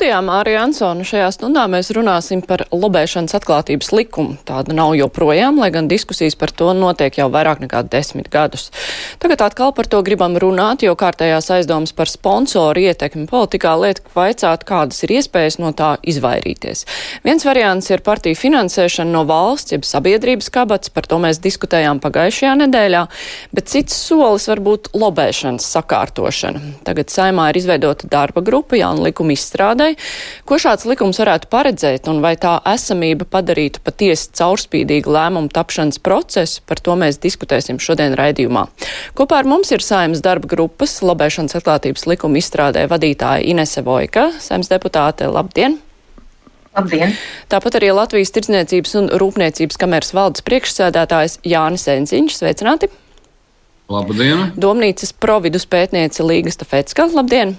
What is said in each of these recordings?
Studijā Mārija Ansona šajā stundā mēs runāsim par lobēšanas atklātības likumu. Tāda nav joprojām, lai gan diskusijas par to notiek jau vairāk nekā desmit gadus. Tagad atkal par to gribam runāt, jo kārtējās aizdomas par sponsoru ietekmi politikā liek vaicāt, kādas ir iespējas no tā izvairīties. Viens variants ir partiju finansēšana no valsts, jeb sabiedrības kabats, par to mēs diskutējām pagājušajā nedēļā, bet cits solis var būt lobēšanas sakārtošana. Tagad saimā ir izveidota darba grupa jaunu likumu izstrāde iestādai. Ko šāds likums varētu paredzēt un vai tā esamība padarītu patiesi caurspīdīgu lēmumu tapšanas procesu, par to mēs diskutēsim šodien raidījumā. Kopā ar mums ir saimas darba grupas lobēšanas atklātības likuma izstrādē vadītāja Inese Vojka, saimas deputāte. Labdien! Labdien! Tāpat arī Latvijas Tirdzniecības un Rūpniecības kameras valdes priekšsēdētājs Jānis Enziņš. Sveicināti! Labdien! Domnīcas providus pētniece Līga Stafetska. Labdien!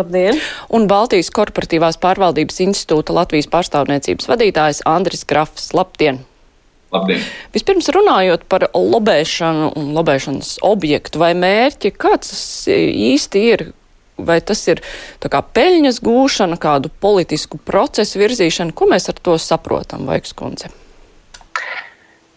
Labdien! Un Baltijas korporatīvās pārvaldības institūta Latvijas pārstāvniecības vadītājs Andris Grafs. Labdien! Labdien! Vispirms runājot par lobēšanu un lobēšanas objektu vai mērķi, kāds tas īsti ir? Vai tas ir kā peļņas gūšana, kādu politisku procesu virzīšana? Ko mēs ar to saprotam, Vaigs kundze?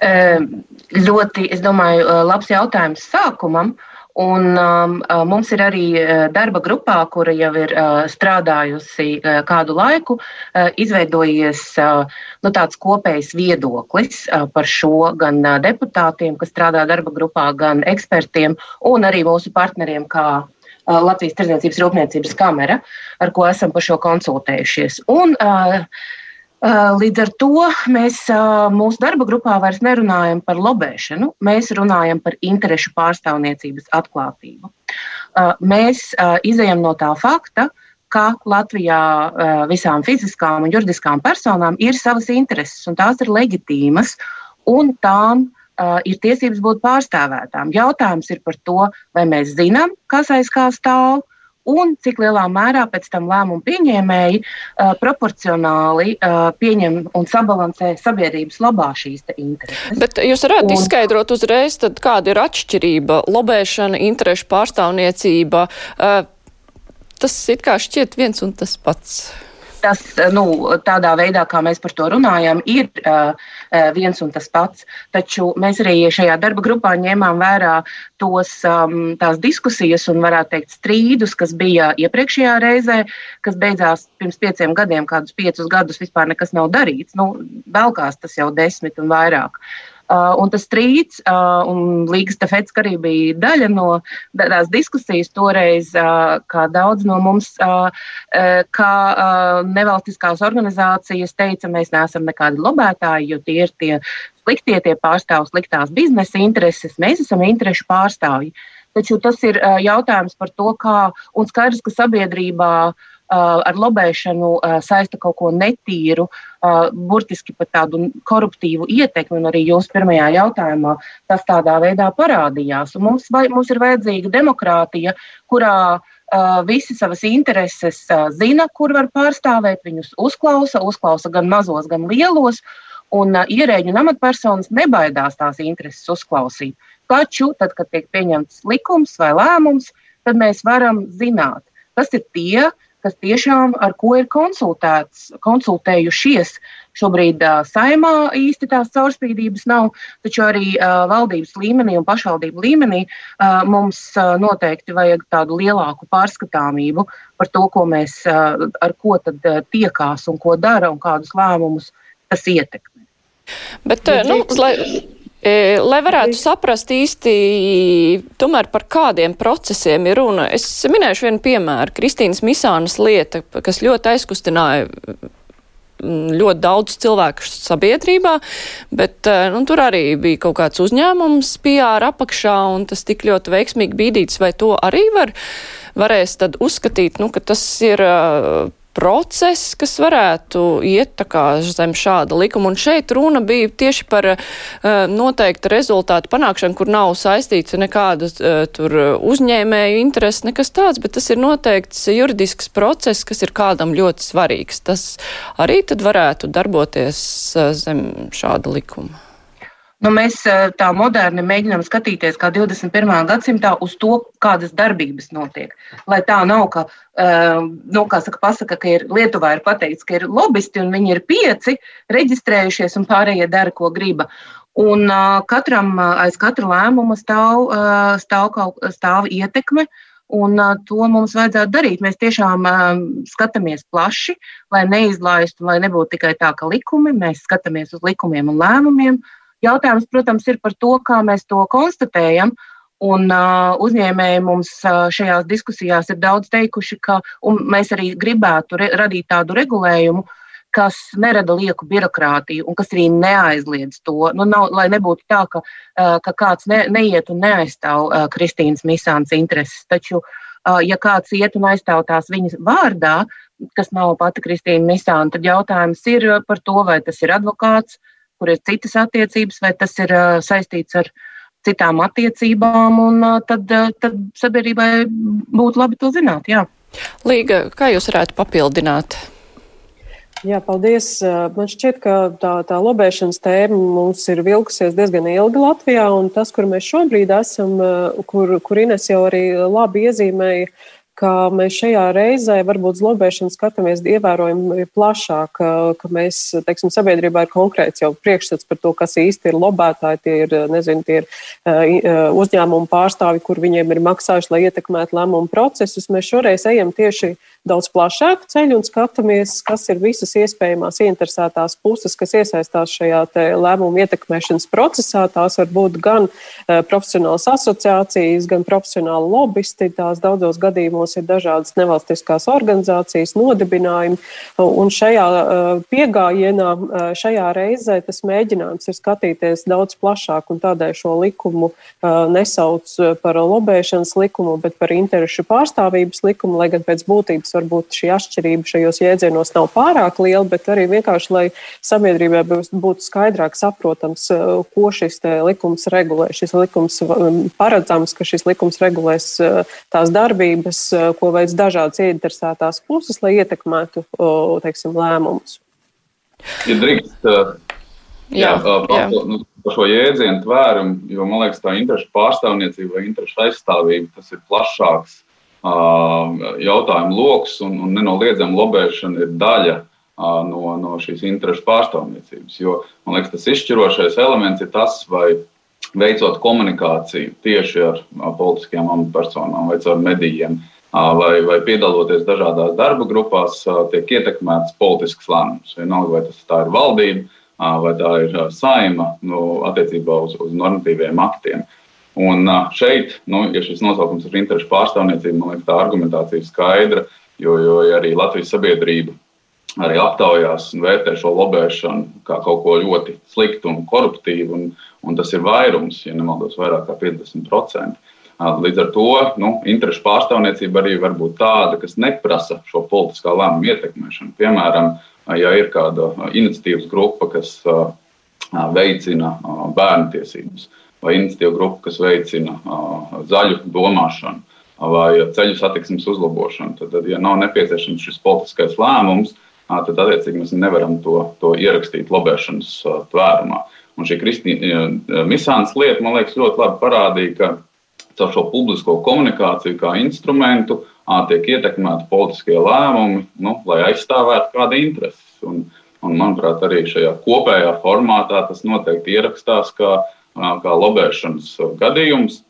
Ļoti, es domāju, labs jautājums sākumam. Uh, Un um, uh, mums ir arī uh, darba grupā, kura jau ir uh, strādājusi uh, kādu laiku, uh, izveidojies uh, nu, tāds kopējs viedoklis uh, par šo gan uh, deputātiem, kas strādā darba grupā, gan ekspertiem un arī mūsu partneriem, kā uh, Latvijas Tirdzniecības Rūpniecības kamera, ar ko esam par šo konsultējušies. Un, uh, Līdz ar to mēs mūsu darba grupā vairs nerunājam par lobēšanu, mēs runājam par interešu pārstāvniecības atklātību. Mēs izējam no tā fakta, ka Latvijā visām fiziskām un juridiskām personām ir savas intereses, un tās ir leģitīmas, un tām ir tiesības būt pārstāvētām. Jautājums ir par to, vai mēs zinām, kas aiz kā stāv, un cik lielā mērā pēc tam lēmumu pieņēmēji uh, proporcionāli uh, pieņem un sabalansē sabiedrības labā šīs intereses. Bet jūs varētu un, izskaidrot uzreiz, tad kāda ir atšķirība - lobēšana, interešu pārstāvniecība. Uh, tas it kā šķiet viens un tas pats tas, nu, tādā veidā, kā mēs par to runājam, ir uh, viens un tas pats. Taču mēs arī šajā darba grupā ņēmām vērā tos, um, tās diskusijas un, varētu teikt, strīdus, kas bija iepriekšējā reizē, kas beidzās pirms pieciem gadiem, kādus piecus gadus vispār nekas nav darīts. Nu, Belkās tas jau desmit un vairāk. Uh, un tas strīds, uh, un Līgas Tefetska arī bija daļa no tās diskusijas toreiz, uh, kā daudz no mums, kā nevalstiskās organizācijas teica, mēs neesam nekādi lobētāji, jo tie ir tie sliktie, tie pārstāv sliktās biznesa intereses, mēs esam interešu pārstāvji. Taču tas ir jautājums par to, kā, un skaidrs, ka sabiedrībā uh, ar lobēšanu saista kaut ko netīru, burtiski pat tādu koruptīvu ietekmi, un arī jūsu pirmajā jautājumā tas tādā veidā parādījās. Un mums, vai, mums ir vajadzīga demokrātija, kurā visi savas intereses zina, kur var pārstāvēt, viņus uzklausa, uzklausa gan mazos, gan lielos, un ierēģi un amatpersonas nebaidās tās intereses uzklausīt. Taču, tad, kad tiek pieņemts likums vai lēmums, tad mēs varam zināt, kas ir tie, kas tiešām ar ko ir konsultējušies. Šobrīd uh, saimā īsti tās caurspīdības nav, taču arī uh, valdības līmenī un pašvaldību līmenī uh, mums uh, noteikti vajag tādu lielāku pārskatāmību par to, ko mēs, uh, ar ko tad uh, tiekās un ko dara un kādus lēmumus tas ietekmē. Bet, nu, lai, lai varētu saprast īsti, tomēr par kādiem procesiem ir runa, es minēšu vienu piemēru. Kristīnas Misānas lieta, kas ļoti aizkustināja ļoti daudz cilvēku sabiedrībā, bet nu, tur arī bija kaut kāds uzņēmums PR apakšā, un tas tik ļoti veiksmīgi bīdīts, vai to arī var, varēs tad uzskatīt, nu, ka tas ir uh, process, kas varētu iet tā kā zem šāda likuma. Un šeit runa bija tieši par uh, noteikta rezultātu panākšanu, kur nav saistīts nekāda uh, tur uzņēmēju interesi, nekas tāds, bet tas ir noteikts juridisks process, kas ir kādam ļoti svarīgs. Tas arī tad varētu darboties uh, zem šāda likuma. Nu, mēs tā moderni mēģinām skatīties, kā 21. gadsimtā, uz to, kādas darbības notiek. Lai tā nav, ka, nu, kā saka, pasaka, ka ir Lietuvā ir pateikts, ka ir lobbyisti un viņi ir pieci reģistrējušies un pārējie dara, ko griba. Un katram aiz katra lēmuma stāv, stāv, kaut, stāv ietekme. Un to mums vajadzētu darīt. Mēs tiešām skatāmies plaši, lai neizlaistu, lai nebūtu tikai tā, ka likumi, mēs skatāmies uz likumiem un lēmumiem, uh, Jautājums, protams, ir par to, kā mēs to konstatējam. Un uh, uzņēmēji mums uh, šajās diskusijās ir daudz teikuši, ka mēs arī gribētu re radīt tādu regulējumu, kas nerada lieku birokrātiju un kas arī neaizliedz to. Nu, nav, lai nebūtu tā, ka, uh, ka kāds ne, neiet un neaizstāv uh, Kristīnas Misānas intereses. Taču, uh, ja kāds iet un aizstāv tās viņas vārdā, kas nav pati Kristīna Misāna, tad jautājums ir par to, vai tas ir advokāts, uh, kur ir citas attiecības, vai tas ir saistīts ar citām attiecībām, un tad, tad sabiedrībai būtu labi to zināt. Jā. Līga, kā jūs varētu papildināt? Jā, paldies. Man šķiet, ka tā, tā lobēšanas tēma mums ir vilkusies diezgan ilgi Latvijā, un tas, kur mēs šobrīd esam, kur, kur Ines jau arī labi iezīmēja, ka mēs šajā reizē varbūt uz lobēšanu skatāmies ievērojami plašāk, ka mēs, teiksim, sabiedrībā ir konkrēts jau priekšstats par to, kas īsti ir lobētāji. Tie ir, nezinu, tie ir uzņēmumu pārstāvi, kur viņiem ir maksājuši, lai ietekmētu lēmumu procesus. Mēs šoreiz ejam tieši daudz plašāku ceļu un skatāmies, kas ir visas iespējamās interesētās puses, kas iesaistās šajā lēmumu ietekmēšanas procesā. Tās var būt gan uh, profesionālas asociācijas, gan profesionāli lobbyisti. Tās daudzos gadījumos ir dažādas nevalstiskās organizācijas, nodibinājumi. Un šajā uh, piegājienā, uh, šajā reizē tas mēģinājums ir skatīties daudz plašāk un tādēļ šo likumu nesauc par lobēšanas likumu, bet par interešu pārstāvības likumu, lai gan pēc būtības varbūt šī atšķirība šajos jēdzienos nav pārāk liela, bet arī vienkārši, lai sabiedrībai būtu skaidrāk saprotams, eh, ko šis likums regulē. Šis likums um, paredzams, ka šis likums regulēs eh, tās darbības, eh, ko veids dažādas ieinteresētās puses, lai ietekmētu teiksim, lēmumus. Ja drīkst, jā, jā, jā. Nu, par šo jēdzienu tvērumu, jo man liekas, tā interešu pārstāvniecība vai interešu aizstāvība tas ir plašāks jautājumu lokus, un, un nenoliedzami lobēšana ir daļa no, no šīs interešu pārstāvniecības. Jo man liekas, tas izšķirošais elements ir tas, vai veicot komunikāciju tieši ar politiskajām amatpersonām vai caur medijiem. Vai, vai piedaloties dažādās darba grupās, tiek ietekmēts politisks lēmums. Vienalga, vai tas ir valdība, vai tā ir saima nu, attiecībā uz, uz normatīviem aktiem. Uh, Un šeit, nu, ja šis nosaukums ir interešu pārstāvniecība, man liekas, tā argumentācija ir skaidra, jo, jo ja arī Latvijas sabiedrība arī aptaujās un vērtē šo lobēšanu kā kaut ko ļoti sliktu un koruptīvu, un, un tas ir vairums, ja nemaldos, vairāk kā 50%. Līdz ar to nu, interešu pārstāvniecība arī var būt tāda, kas neprasa šo politiskā lēmumu ietekmēšanu. Piemēram, ja ir kāda iniciatīvas grupa, kas veicina bērnu tiesības vai iniciatīva grupa, kas veicina zaļu domāšanu vai ceļu satiksmes uzlabošanu. Tad, tad ja nav nepieciešams šis politiskais lēmums, tad attiecīgi mēs nevaram to, to ierakstīt lobēšanas tvērumā. Un šī Kristīna Misānas lieta, man liekas, ļoti labi parādīja, ka caur šo publisko komunikāciju kā instrumentu tiek ietekmēti politiskie lēmumi, nu, lai aizstāvētu kādu interesi. Un, un, manuprāt, arī šajā kopējā formātā tas noteikti ierakstās, ka kā lobēšanas gadījums,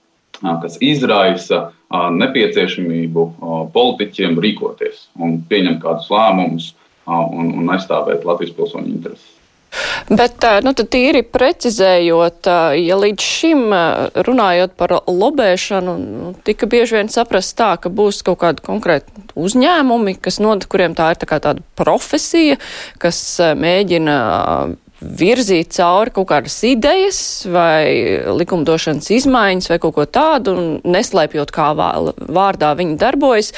kas izraisa nepieciešamību politiķiem rīkoties un pieņemt kādus lēmumus un, un aizstāvēt Latvijas pilsoņu intereses. Bet, nu, tīri precizējot, ja līdz šim runājot par lobēšanu, nu, tika bieži vien saprast tā, ka būs kaut kādi konkrēti uzņēmumi, kas, no, kuriem tā ir tā kā tāda profesija, kas mēģina virzīt cauri kaut kādas idejas vai likumdošanas izmaiņas vai kaut ko tādu, neslēpjot, kā vārdā viņi darbojas.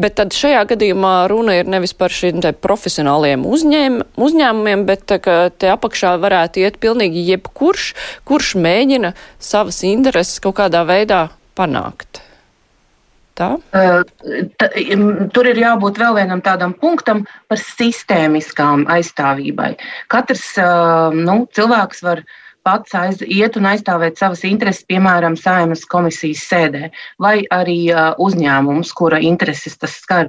Bet tad šajā gadījumā runa ir nevis par šiem profesionāliem uzņēm, uzņēmumiem, bet ka te apakšā varētu iet pilnīgi jebkurš, kurš mēģina savas intereses kaut kādā veidā panākt tā? Tur ir jābūt vēl vienam tādam punktam par sistēmiskām aizstāvībai. Katrs nu, cilvēks var pats aiz, iet un aizstāvēt savas intereses, piemēram, saimas komisijas sēdē, vai arī uzņēmums, kura intereses tas skar.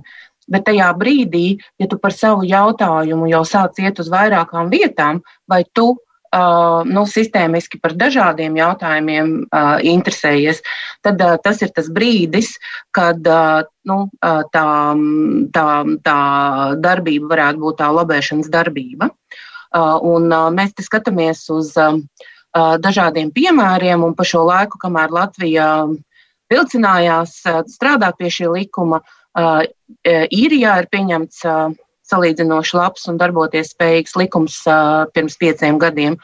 Bet tajā brīdī, ja tu par savu jautājumu jau sāc iet uz vairākām vietām, vai tu uh, nu, sistēmiski par dažādiem jautājumiem uh, interesējies, tad uh, tas ir tas brīdis, kad uh, nu, uh, tā, tā, tā darbība varētu būt tā lobēšanas darbība. Uh, un, uh, mēs te skatāmies uz uh, dažādiem piemēriem, un pa šo laiku, kamēr Latvija vilcinājās strādāt pie šī likuma, īrijā ir pieņemts salīdzinoši labs un darboties spējīgs likums uh, pirms pieciem gadiem.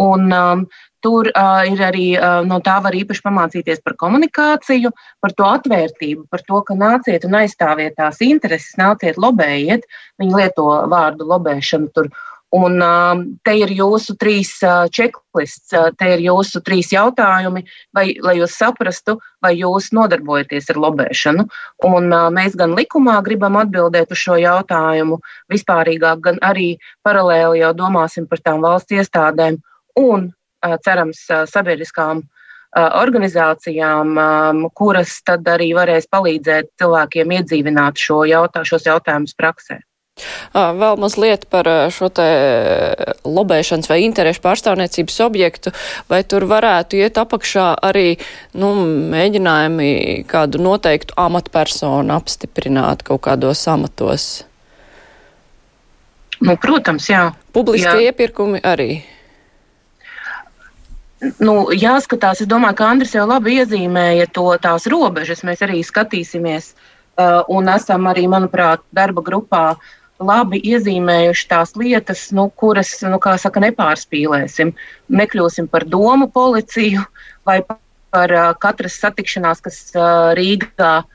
Un, um, Tur uh, ir arī uh, no tā var īpaši pamācīties par komunikāciju, par to atvērtību, par to, ka nāciet un aizstāviet tās intereses, nāciet lobējiet. Viņi lieto vārdu lobēšanu tur. Un um, te ir jūsu trīs checklists, uh, te ir jūsu trīs jautājumi, vai, lai jūs saprastu, vai jūs nodarbojaties ar lobēšanu. Un uh, mēs gan likumā gribam atbildēt uz šo jautājumu, vispārīgāk, gan arī paralēli jau domāsim par tām valsts iestādēm un uh, cerams sabiedriskām organizācijām, um, kuras tad arī varēs palīdzēt cilvēkiem iedzīvināt šo jautā, šos jautājumus praksē. Vēl mazliet par šo te lobēšanas vai interešu pārstāvniecības objektu, vai tur varētu iet apakšā arī nu, mēģinājumi kādu noteiktu amatpersonu apstiprināt kaut kādos amatos? Nu, protams, jā. Publiskie jā. iepirkumi arī. Nu, jāskatās, es domāju, ka Andris jau labi iezīmēja to tās robežas. Mēs arī skatīsimies, uh, un esam arī, manuprāt, darba grupā uh, labi iezīmējuši tās lietas, nu, kuras, nu, kā saka, nepārspīlēsim. Nekļūsim par domu policiju vai par uh, katras satikšanās, kas uh, Rīgā uh,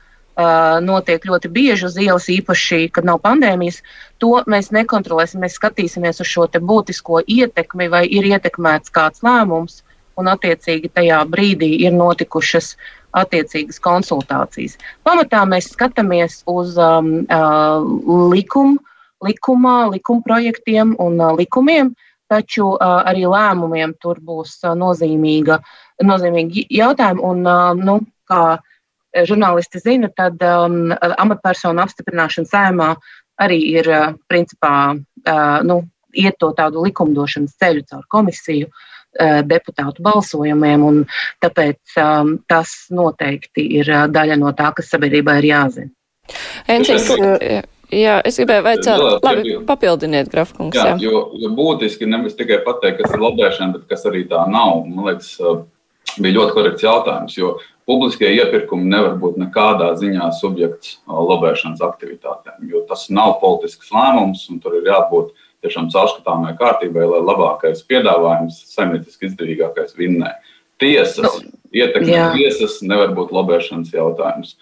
notiek ļoti bieži uz ielas, īpaši, kad nav pandēmijas. To mēs nekontrolēsim. Mēs skatīsimies uz šo būtisko ietekmi, vai ir ietekmēts kāds lēmums, un attiecīgi tajā brīdī ir notikušas attiecīgas konsultācijas. Pamatā mēs skatāmies uz um, uh, likumu likumā, likumprojektiem un likumiem, taču arī lēmumiem tur būs nozīmīga, nozīmīgi jautājumi. Un, nu, kā žurnālisti zina, tad um, amatpersonu apstiprināšana sēmā arī ir principā uh, nu, iet to tādu likumdošanas ceļu caur komisiju, uh, deputātu balsojumiem, un tāpēc um, tas noteikti ir daļa no tā, kas sabiedrībai ir jāzina. Encins, Jā, es gribēju vaicāt, jā, labi, papildiniet, grafikungs. Jā, jā. Jo, jo būtiski nevis tikai pateikt, kas ir lobēšana, bet kas arī tā nav. Man liekas, bija ļoti korekts jautājums, jo publiskie iepirkumi nevar būt nekādā ziņā subjekts lobēšanas aktivitātēm, jo tas nav politisks lēmums, un tur ir jābūt tiešām caurskatāmai kārtībai, lai labākais piedāvājums, saimnieciski izdevīgākais vinnē. Tiesas, nu, ietekme tiesas nevar būt lobēšanas jautājums.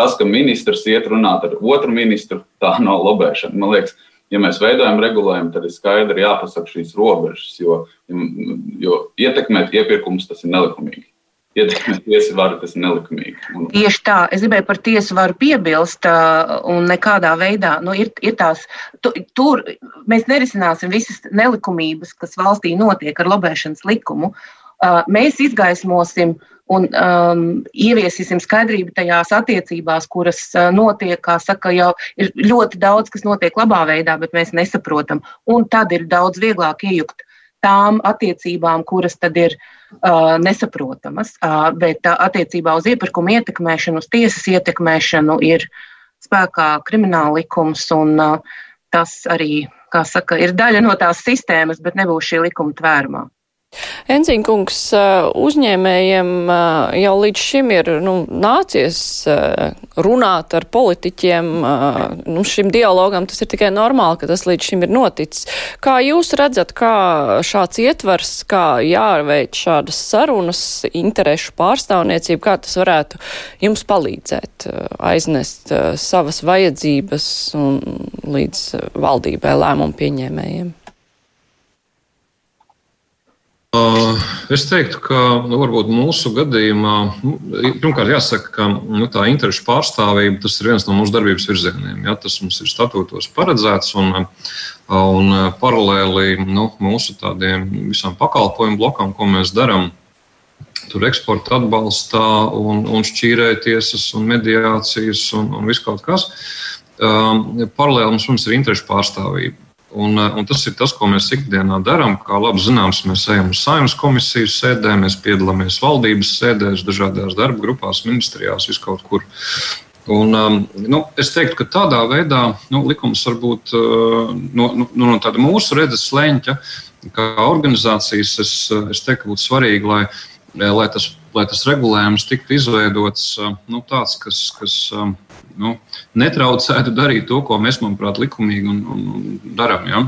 Tas, ka ministrs iet runāt ar otru ministru, tā nav lobēšana. Man liekas, ja mēs veidojam regulējumu, tad ir skaidri jāpasaka šīs robežas, jo, jo ietekmēt iepirkumus tas ir nelikumīgi. Ietekmēt tiesu varu tas ir nelikumīgi. Un... Tieši tā, es gribēju par tiesu varu piebilst, un nekādā veidā nu, ir, ir tās, tu, tur mēs nerisināsim visas nelikumības, kas valstī notiek ar lobēšanas likumu. Mēs izgaismosim uh, un um, ieviesīsim skaidrību tajās attiecībās, kuras uh, notiek, kā saka, jau ir ļoti daudz, kas notiek labā veidā, bet mēs nesaprotam. Un tad ir daudz vieglāk iejukt tām attiecībām, kuras tad ir uh, nesaprotamas. Uh, bet uh, attiecībā uz iepirkumu ietekmēšanu, uz tiesas ietekmēšanu ir spēkā krimināla likums, un uh, tas arī, kā saka, ir daļa no tās sistēmas, bet nebūs šī likuma tvērumā. Enziņkungs, uzņēmējiem jau līdz šim ir nu, nācies runāt ar politiķiem. Nu, šim dialogam tas ir tikai normāli, ka tas līdz šim ir noticis. Kā jūs redzat, kā šāds ietvers, kā jārveic šādas sarunas, interešu pārstāvniecība, kā tas varētu jums palīdzēt aiznest savas vajadzības un līdz valdībai lēmumu pieņēmējiem? Es teiktu, ka nu, varbūt mūsu gadījumā, nu, pirmkārt, jāsaka, ka nu, tā interešu pārstāvība tas ir viens no mūsu darbības virzieniem. Ja, tas mums ir statūtos paredzēts un, un paralēli nu, mūsu tādiem visām pakalpojumu blokam, ko mēs darām. Tur eksporta atbalstā, un, un šķīrētiesas, un mediācijas un, un viss kaut kas. Um, paralēli mums, mums ir interešu pārstāvība. Un, eh, un tas ir tas, ko mēs ikdienā darām. Kā labi zināms, mēs ejam uz saimnes komisijas sēdēm, mēs piedalāmies valdības sēdēs, dažādās darba grupās, ministrijās, viskaut kur. Un, um, nu, es teiktu, ka tādā veidā nu, likums var būt uh, no, no, no tāda mūsu redzes leņķa, kā organizācijas. Es, es teiktu, ka būtu svarīgi, lai, lai, tas, lai tas regulējums tiktu izveidots nu, tāds, kas. kas um, nu, netraucētu darīt to, ko mēs, manuprāt, likumīgi un, un, un darām. Ja?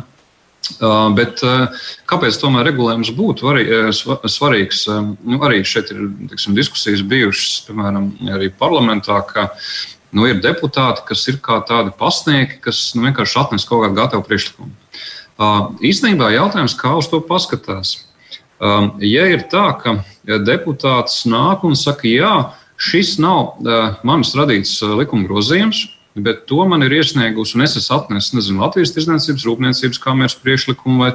Uh, bet uh, kāpēc tomēr regulējums būtu vari, uh, svarīgs? Nu, arī šeit ir tiksim, diskusijas bijušas, piemēram, arī parlamentā, ka nu, ir deputāti, kas ir kā tādi pasniegi, kas nu, vienkārši atnes kaut kādu gatavu priekšlikumu. Uh, īstenībā jautājums, kā uz to paskatās. Um, ja ir tā, ka deputāts nāk un saka, jā, Šis nav uh, manis radīts uh, likuma grozījums, bet to man ir iesniegusi un es esmu atnesis nezinu, Latvijas Tirzniecības Rūpniecības kameras priekšlikumu vai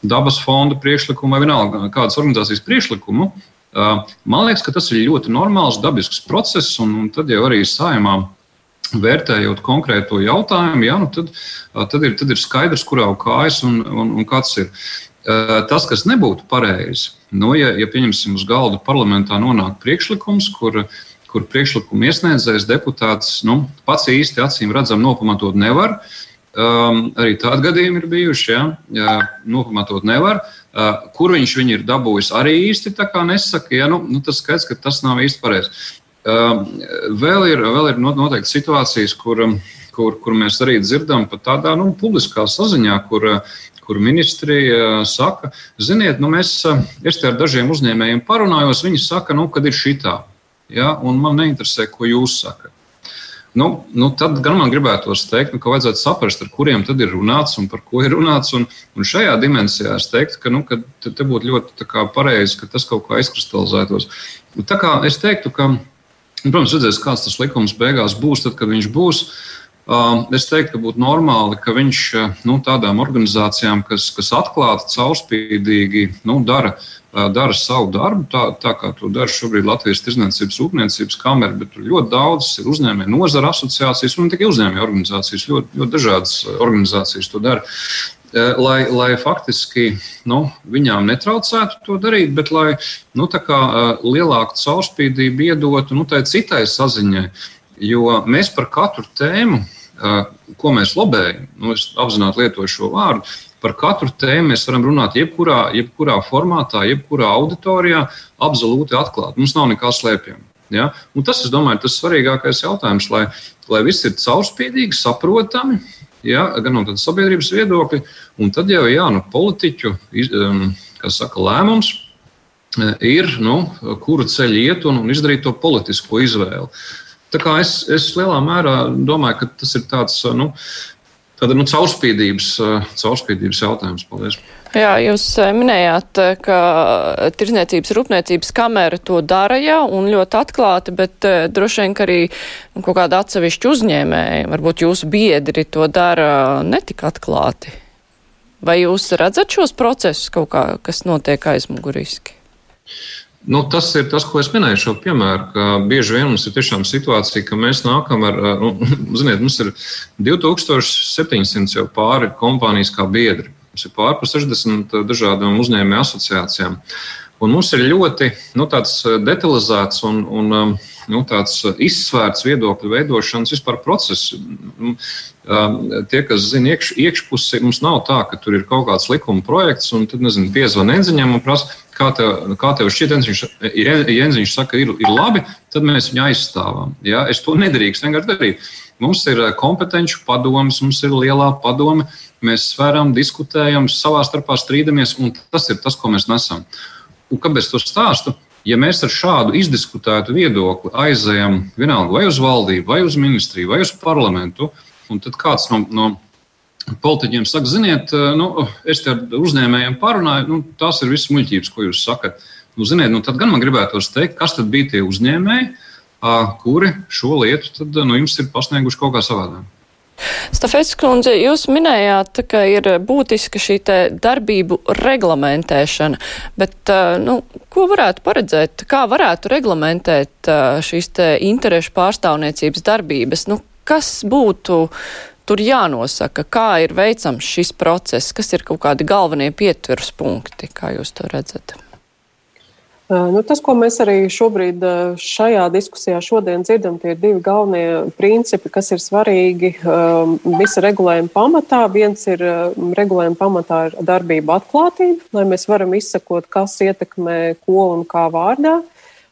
dabas fonda priekšlikumu vai vienalga kādas organizācijas priekšlikumu. Uh, man liekas, ka tas ir ļoti normāls, dabisks process, un, un tad jau arī saimā vērtējot konkrēto jautājumu, ja, nu tad, tad, ir, tad ir skaidrs, kurā kājas un, un, un kāds ir. Tas, kas nebūtu pareizi, nu, ja, ja pieņemsim uz galda parlamentā nonāk priekšlikums, kur, kur priekšlikuma iesniedzējs deputāts nu, pats īsti acīm redzam nopamatot nevar. Um, arī tādi gadījumi ir bijuši, ja, ja nopamatot nevar. Uh, kur viņš viņu ir dabūjis, arī īsti nesaka. Ja, nu, nu, tas skaidrs, ka tas nav īsti pareizi. Uh, vēl ir, vēl ir noteikti situācijas, kur, kur, kur mēs arī dzirdam pat tādā nu, publiskā saziņā, kur, kur ministrija saka, ziniet, nu mēs, es te ar dažiem uzņēmējiem parunājos, viņi saka, nu, kad ir šitā, ja, un man neinteresē, ko jūs sakat. Nu, nu tad gan man gribētos teikt, nu, ka vajadzētu saprast, ar kuriem tad ir runāts un par ko ir runāts. Un, un šajā dimensijā es teiktu, ka, nu, ka te, te būtu ļoti pareizi, ka tas kaut kā izkristalizētos. Tā kā es teiktu, ka, protams, redzēs, kāds tas likums beigās būs, tad, kad viņš būs. Uh, Es teiktu, ka būtu normāli, ka viņš nu, tādām organizācijām, kas, kas atklāti, caurspīdīgi nu, dara, dara savu darbu, tā, tā kā to dara šobrīd Latvijas Tirzniecības Rūpniecības kamera, bet ļoti daudz ir uzņēmēju nozara asociācijas un ne tikai uzņēmēju organizācijas, ļoti, ļoti dažādas organizācijas to dara. Lai, lai faktiski nu, viņām netraucētu to darīt, bet lai nu, lielāku caurspīdību iedotu nu, tai citai saziņai. Jo mēs par katru tēmu, ko mēs lobējam, nu, es apzināti lietoju šo vārdu, par katru tēmu mēs varam runāt jebkurā, jebkurā formātā, jebkurā auditorijā, absolūti atklāti. Mums nav nekā slēpjama. Ja? Un tas, domāju, ir tas svarīgākais jautājums, lai, lai viss ir caurspīdīgi, saprotami, ja? gan no sabiedrības viedokļa, un tad jau jā, nu, politiķu saka, lēmums ir, nu, kuru ceļu iet un, un izdarīt to politisko izvēli. Es, es lielā mērā domāju, ka tas ir tāds nu, tāda, nu, caurspīdības, caurspīdības jautājums. Paldies! Jā, jūs minējāt, ka Tirzniecības rūpniecības kamera to dara jau un ļoti atklāti, bet droši vien, ka arī kaut kāda atsevišķa uzņēmēja, varbūt jūsu biedri to dara netik atklāti. Vai jūs redzat šos procesus kaut kā, kas notiek aizmuguriski? Nu, tas ir tas, ko es minēju šo piemēru, ka bieži vien mums ir tiešām situācija, ka mēs nākam ar, nu, ziniet, mums ir 2700 jau pāri kompānijas kā biedri. Mums ir pāri par 60 dažādām uzņēmēju asociācijām. Un mums ir ļoti nu, detalizēts un, un nu, izsvērts viedokļu veidošanas vispār process. Tie, kas zina iekš, iekšpusi, mums nav tā, ka tur ir kaut kāds likuma projekts un tad, nezinu, piezvan enziņam un prasa, kā tev, kā tev šķiet, Jenziņš saka, ir, ir labi, tad mēs viņu aizstāvam. Ja? Es to nedrīkstu vienkārši darīt. Mums ir kompetenci padoms, mums ir lielā padome, mēs sveram, diskutējam, savā starpā strīdamies, un tas ir tas, ko mēs nesam. Un kāpēc to stāstu? Ja mēs ar šādu izdiskutētu viedokli aizējam vienalga vai uz valdību, vai uz ministriju, vai uz parlamentu, un tad kāds no, no politiķiem saka, ziniet, nu, es te ar uzņēmējiem parunāju, nu, tās ir visas muļķības, ko jūs sakat. Nu, ziniet, nu, tad gan man gribētos teikt, kas tad bija tie uzņēmēji, kuri šo lietu tad, nu, jums ir pasnieguši kaut kā savādāk. Stafets kundze, jūs minējāt, ka ir būtiska šī darbību reglamentēšana, bet nu, ko varētu paredzēt, kā varētu reglamentēt šīs interešu pārstāvniecības darbības? Nu, kas būtu tur jānosaka, kā ir veicams šis process, kas ir kaut kādi galvenie pieturas punkti, kā jūs to redzat? Nu, tas, ko mēs arī šobrīd šajā diskusijā dzirdam, tie ir divi galvenie principi, kas ir svarīgi visa regulējuma pamatā. Viens ir regulējuma pamatā ir darbība atklātība, lai mēs varam izsakot, kas ietekmē ko un kā vārdā.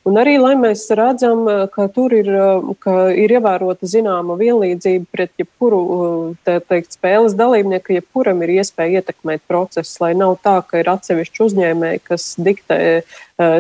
Un arī, lai mēs redzam, ka tur ir, ka ir ievērota zināma vienlīdzība pret jebkuru te, teikt, spēles dalībnieku, jebkuram ir iespēja ietekmēt procesu, lai nav tā, ka ir atsevišķi uzņēmēji, kas diktē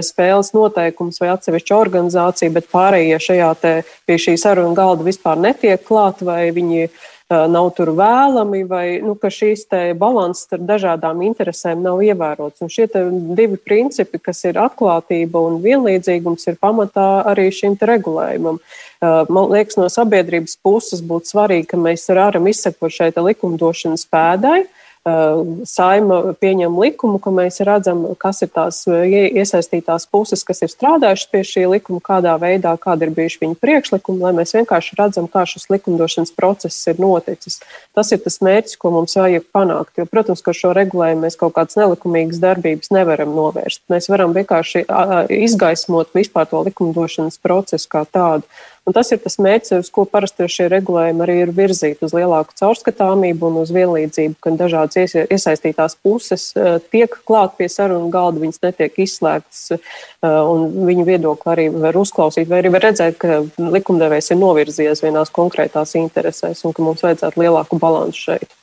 spēles noteikumus vai atsevišķa organizācija, bet pārējie šajā te pie šī saruna galda vispār netiek klāt vai viņi nav tur vēlami, vai nu, ka šīs balanss starp dažādām interesēm nav ievērots. Un šie divi principi, kas ir atklātība un vienlīdzīgums, ir pamatā arī šim regulējumam. Man liekas, no sabiedrības puses būtu svarīgi, ka mēs varam izsekot šai likumdošanas pēdai. Saima pieņem likumu, ka mēs redzam, kas ir tās iesaistītās puses, kas ir strādājušas pie šī likuma, kādā veidā, kādi ir bijuši viņu priekšlikumi, lai mēs vienkārši redzam, kā šis likumdošanas process ir noticis. Tas ir tas mērķis, ko mums vajag panākt. Jo, protams, ka šo regulējumu mēs kaut kādas nelikumīgas darbības nevaram novērst. Mēs varam vienkārši izgaismot vispār to likumdošanas procesu kā tādu. Un tas ir tas mērķis, uz ko parasti šie regulējumi arī ir virzīti - uz lielāku caurskatāmību un uz vienlīdzību, ka dažādas iesaistītās puses eh, tiek klāt pie sarunu galda, viņas netiek izslēgtas, eh, un viņu viedokli arī var uzklausīt, vai arī var redzēt, ka likumdevējs ir novirzies vienās konkrētās interesēs un ka mums vajadzētu lielāku balansu šeit.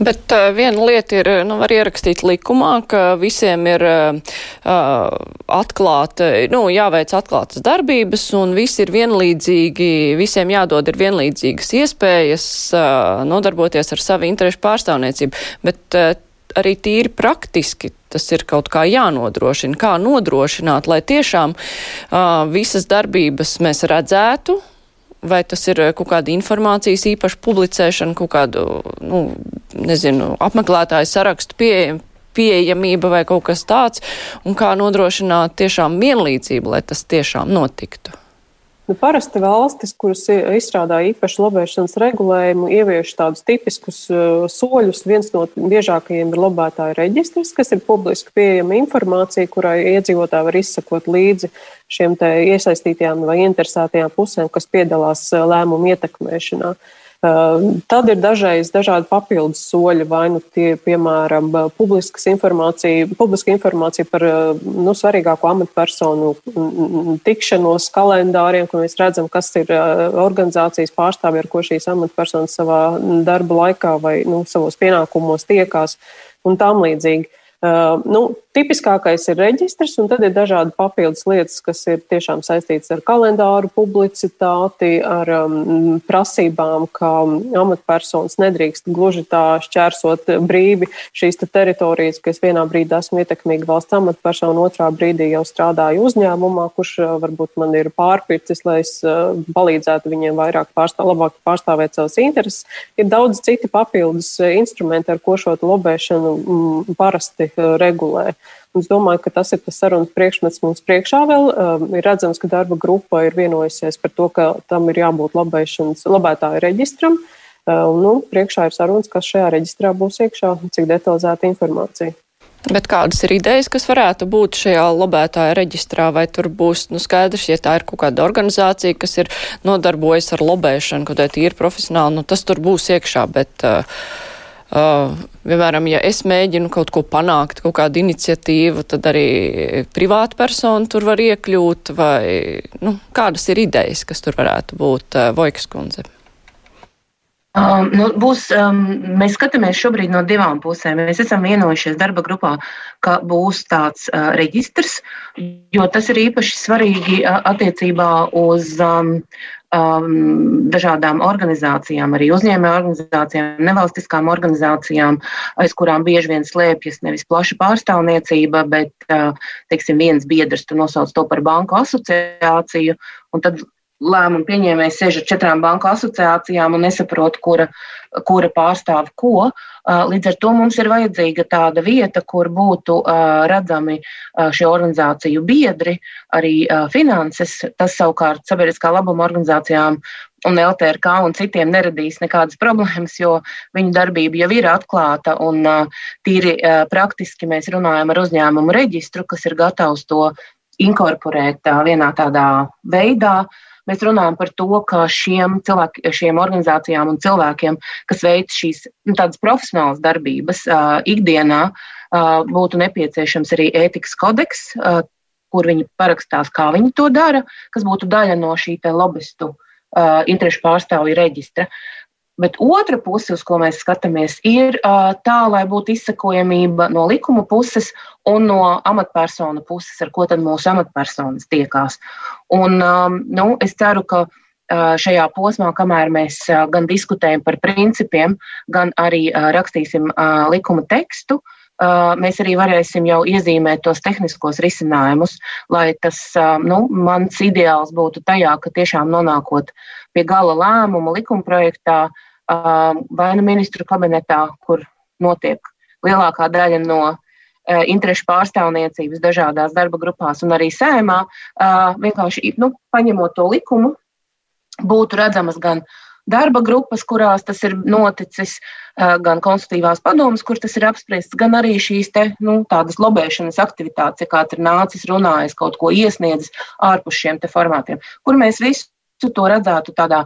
Bet uh, viena lieta ir, nu, var ierakstīt likumā, ka visiem ir uh, atklāta, nu, jāveic atklātas darbības un visi ir vienlīdzīgi, visiem jādod ir vienlīdzīgas iespējas uh, nodarboties ar savu interešu pārstāvniecību. Bet uh, arī tīri praktiski tas ir kaut kā jānodrošina. Kā nodrošināt, lai tiešām uh, visas darbības mēs redzētu, vai tas ir eh, kaut kāda informācijas īpaša publicēšana, kaut kādu, nu, nezinu, apmeklētāju sarakstu pieejam, pieejamība vai kaut kas tāds, un kā nodrošināt tiešām vienlīdzību, lai tas tiešām notiktu. Nu, parasti valstis, kuras izstrādā īpašu lobēšanas regulējumu, ievieš tādus tipiskus uh, soļus. Viens no biežākajiem ir lobētāja reģistrs, kas ir publiski pieejama informācija, kurai iedzīvotāji var izsakot līdzi šiem iesaistītajām vai interesētajām pusēm, kas piedalās uh, lēmumu ietekmēšanā. Uh, tad ir dažreiz dažādi papildus soļi, vai nu tie, piemēram, informācija, publiska informācija par nu, svarīgāko amatpersonu tikšanos kalendāriem, kur mēs redzam, kas ir organizācijas pārstāvji, ar ko šīs amatpersonas savā darba laikā vai nu, savos pienākumos tiekās un tam līdzīgi. Uh, nu, tipiskākais ir reģistrs, un tad ir dažādi papildus lietas, kas ir tiešām saistītas ar kalendāru, publicitāti, ar um, prasībām, ka amatpersonas nedrīkst gluži tā šķērsot brīvi šīs te teritorijas, ka es vienā brīdī esmu ietekmīga valsts amatpersona, otrā brīdī jau strādāju uzņēmumā, kurš uh, varbūt man ir pārpircis, lai es uh, palīdzētu viņiem vairāk pārstāv, labāk pārstāvēt savas intereses. Ir daudz citi papildus instrumenti, ar ko šo lobēšanu mm, parasti Uh, regulē. Es domāju, ka tas ir tas sarunas priekšmets mums priekšā vēl. Um, ir redzams, ka darba grupa ir vienojusies par to, ka tam ir jābūt labētāju reģistram. Un, nu, priekšā ir sarunas, kas šajā reģistrā būs iekšā, cik detalizēta informācija. Bet kādas ir idejas, kas varētu būt šajā lobētāja reģistrā, vai tur būs nu, skaidrs, ja tā ir kaut kāda organizācija, kas ir nodarbojas ar lobēšanu, kaut kā tīri profesionāli, nu tas tur būs iekšā, bet uh, Uh, piemēram, ja es mēģinu kaut ko panākt, kaut kādu iniciatīvu, tad arī privāta persona tur var iekļūt, vai nu, kādas ir idejas, kas tur varētu būt uh, Vojkas kundze? Um, nu, būs, um, mēs skatāmies šobrīd no divām pusēm. Mēs esam vienojušies darba grupā, ka būs tāds uh, reģistrs, jo tas ir īpaši svarīgi uh, attiecībā uz um, um, dažādām organizācijām, arī uzņēmēju organizācijām, nevalstiskām organizācijām, aiz kurām bieži vien slēpjas nevis plaša pārstāvniecība, bet uh, teiksim, viens biedrs nosauc to par banku asociāciju. Tad lēmumu pieņēmējs sēž ar četrām banku asociācijām un nesaprot, kura, kura pārstāv ko. Līdz ar to mums ir vajadzīga tāda vieta, kur būtu redzami šie organizāciju biedri, arī finanses. Tas savukārt sabiedriskā labuma organizācijām un LTRK un citiem neradīs nekādas problēmas, jo viņu darbība jau ir atklāta un tīri praktiski mēs runājam ar uzņēmumu reģistru, kas ir gatavs to inkorporēt vienā tādā veidā, uh, Mēs runājam par to, ka šiem, cilvēki, šiem organizācijām un cilvēkiem, kas veic šīs nu, tādas profesionālas darbības uh, ikdienā, uh, būtu nepieciešams arī ētikas kodeks, uh, kur viņi parakstās, kā viņi to dara, kas būtu daļa no šī lobbyistu uh, interešu pārstāvju reģistra. Bet otra puse, uz ko mēs skatāmies, ir tā, lai būtu izsakojamība no likuma puses un no amatpersonu puses, ar ko tad mūsu amatpersonas tiekās. Un, nu, es ceru, ka šajā posmā, kamēr mēs gan diskutējam par principiem, gan arī rakstīsim likuma tekstu, mēs arī varēsim jau iezīmēt tos tehniskos risinājumus, lai tas nu, mans ideāls būtu tajā, ka tiešām nonākot pie gala lēmuma likuma projektā, vai nu ministru kabinetā, kur notiek lielākā daļa no interešu pārstāvniecības dažādās darba grupās un arī sēmā, vienkārši nu, paņemot to likumu, būtu redzamas gan darba grupas, kurās tas ir noticis, gan konsultīvās padomas, kur tas ir apspriests, gan arī šīs te, nu, tādas lobēšanas aktivitātes, ja kāds ir nācis, runājis, kaut ko iesniedzis ārpus šiem formātiem, kur mēs visu to redzētu tādā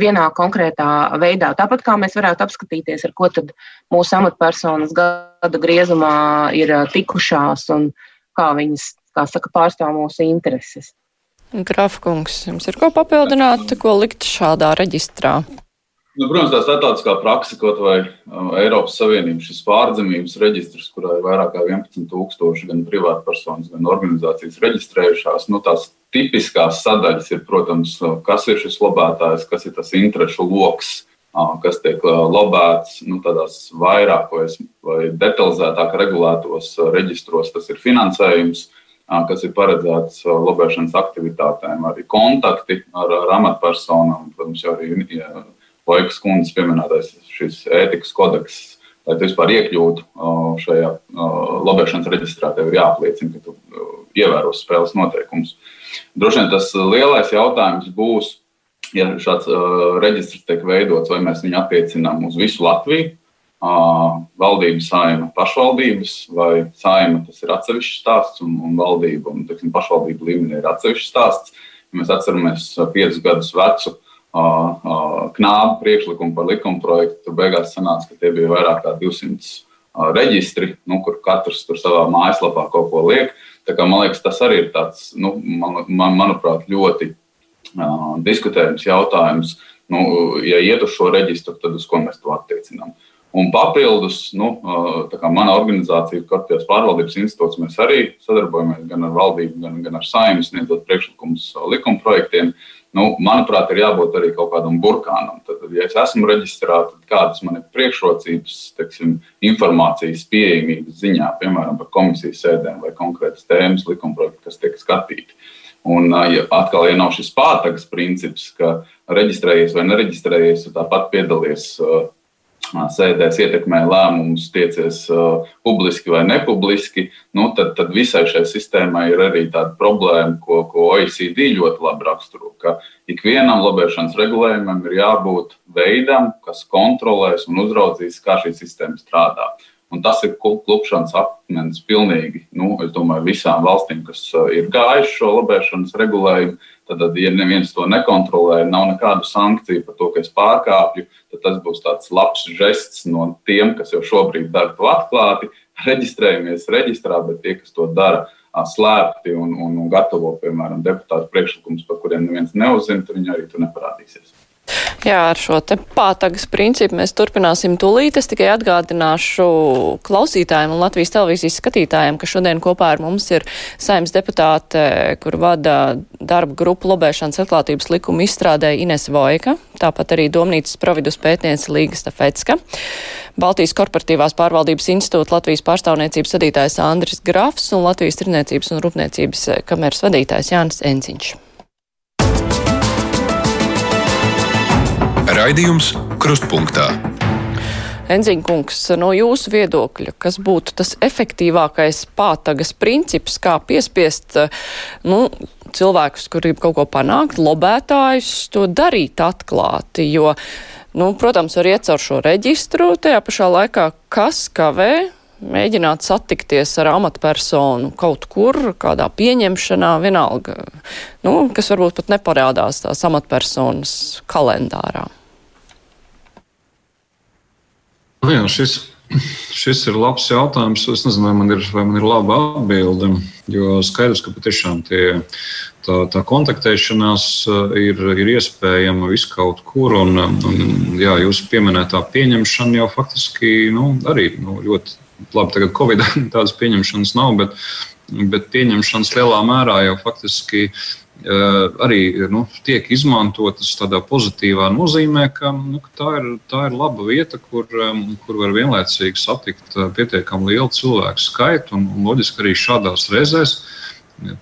vienā konkrētā veidā. Tāpat kā mēs varētu apskatīties, ar ko tad mūsu amatpersonas gada griezumā ir tikušās un kā viņas, kā saka, pārstāv mūsu intereses. Grafkungs, jums ir ko papildināt, ko likt šādā reģistrā? Nu, protams, tā starptautiskā praksa, kaut vai uh, Eiropas Savienības šis pārzemības reģistrs, kurā ir vairāk kā 11,000 gan privātpersonas, gan organizācijas reģistrējušās. Nu, tās tipiskās sadaļas ir, protams, uh, kas ir šis lobētājs, kas ir tas interešu lokus, uh, kas tiek lobēts nu, tādās vairāk vai, vai detalizētāk regulētos reģistros. Tas ir finansējums, kas ir paredzēts lobēšanas aktivitātēm, arī kontakti ar, ar amatpersonām, protams, arī. Ja, Laikas kundzes pieminētais šis ētikas kodeks, lai tu vispār iekļūtu šajā lobēšanas reģistrā, tev ir jāapliecina, ka tu ievēros spēles noteikumus. Droši vien tas lielais jautājums būs, ja šāds reģistrs tiek veidots, vai mēs viņu attiecinām uz visu Latviju, valdības, saima, pašvaldības, vai saima tas ir atsevišķs stāsts, un, un valdība un teiksim, pašvaldība līmenī ir atsevišķs stāsts. Ja mēs atceramies piecus gadus vecu knābu priekšlikumu par likuma projektu. Tur beigās sanāca, ka tie bija vairāk kā 200 reģistri, nu, kur katrs tur savā mājaslapā kaut ko liek. Tā kā, man liekas, tas arī ir tāds, nu, man, man, manuprāt, ļoti uh, diskutējams jautājums. Nu, ja iet uz šo reģistru, tad uz ko mēs to attiecinām? Un papildus, nu, tā kā mana organizācija, Kortijas pārvaldības institūts, mēs arī sadarbojamies gan ar valdību, gan, gan ar saimnes, sniedzot priekšlikumus likuma projektiem. Uh, nu, manuprāt, ir jābūt arī kaut kādam burkānam. Tad, ja es esmu reģistrā, tad kādas man ir priekšrocības, teiksim, informācijas pieejamības ziņā, piemēram, par komisijas sēdēm vai konkrētas tēmas likumprojektu, kas tiek skatīti. Un ja atkal, ja nav šis pārtagas princips, ka reģistrējies vai nereģistrējies, tāpat piedalies sēdēs ietekmē lēmumus, tiecies uh, publiski vai nepubliski, nu, tad, tad visai šai sistēmai ir arī tāda problēma, ko, ko OECD ļoti labi raksturo, ka ikvienam lobēšanas regulējumam ir jābūt veidam, kas kontrolēs un uzraudzīs, kā šī sistēma strādā. Un tas ir klupšanas akmens pilnīgi, nu, domāju, visām valstīm, kas ir gājuši šo lobēšanas regulējumu. Tad, ja neviens to nekontrolē, nav nekādu sankciju par to, ka es pārkāpju, tad tas būs tāds labs žests no tiem, kas jau šobrīd dara to atklāti. Reģistrējamies reģistrā, bet tie, kas to dara slēpti un, un, un gatavo, piemēram, deputātu priekšlikumus, par kuriem neviens neuzzina, tad viņi arī tur neparādīsies. Jā, ar šo te pātagas principu mēs turpināsim tūlīt. Es tikai atgādināšu klausītājiem un Latvijas televīzijas skatītājiem, ka šodien kopā ar mums ir saimnes deputāte, kur vada darba grupu lobēšanas atklātības likuma izstrādēja Ines Vojka, tāpat arī Domnīcas providus pētniece Līga Stafecka, Baltijas korporatīvās pārvaldības institūta Latvijas pārstāvniecības vadītājs Andris Grafs un Latvijas tirniecības un rūpniecības kameras vadītājs Jānis Enciņš. Raidījums Krustpunktā. Enziņkungs, no jūsu viedokļa, kas būtu tas efektīvākais pātagas princips, kā piespiest nu, cilvēkus, kuri grib kaut ko panākt, lobētājus, to darīt atklāti, jo, nu, protams, var iet caur šo reģistru, tajā pašā laikā kas kavē mēģināt satikties ar amatpersonu kaut kur, kādā pieņemšanā, vienalga, nu, kas varbūt pat neparādās tās amatpersonas kalendārā. Nu jā, šis, šis ir labs jautājums. Es nezinu, vai man ir, vai man ir laba atbilde. Jo skaidrs, ka patiešām tie, tā, tā kontaktēšanās uh, ir, ir iespējama viskaut kur. Un, un, jā, jūsu pieminētā pieņemšana jau faktiski nu, arī nu, ļoti labi. Tagad Covid tādas pieņemšanas nav, bet, bet pieņemšanas lielā mērā jau faktiski Eh, arī nu, tiek izmantotas tādā pozitīvā nozīmē, ka, nu, ka tā, ir, tā ir laba vieta, kur, kur var vienlaicīgi satikt eh, pietiekami lielu cilvēku skaitu. Un, un loģiski arī šādās reizēs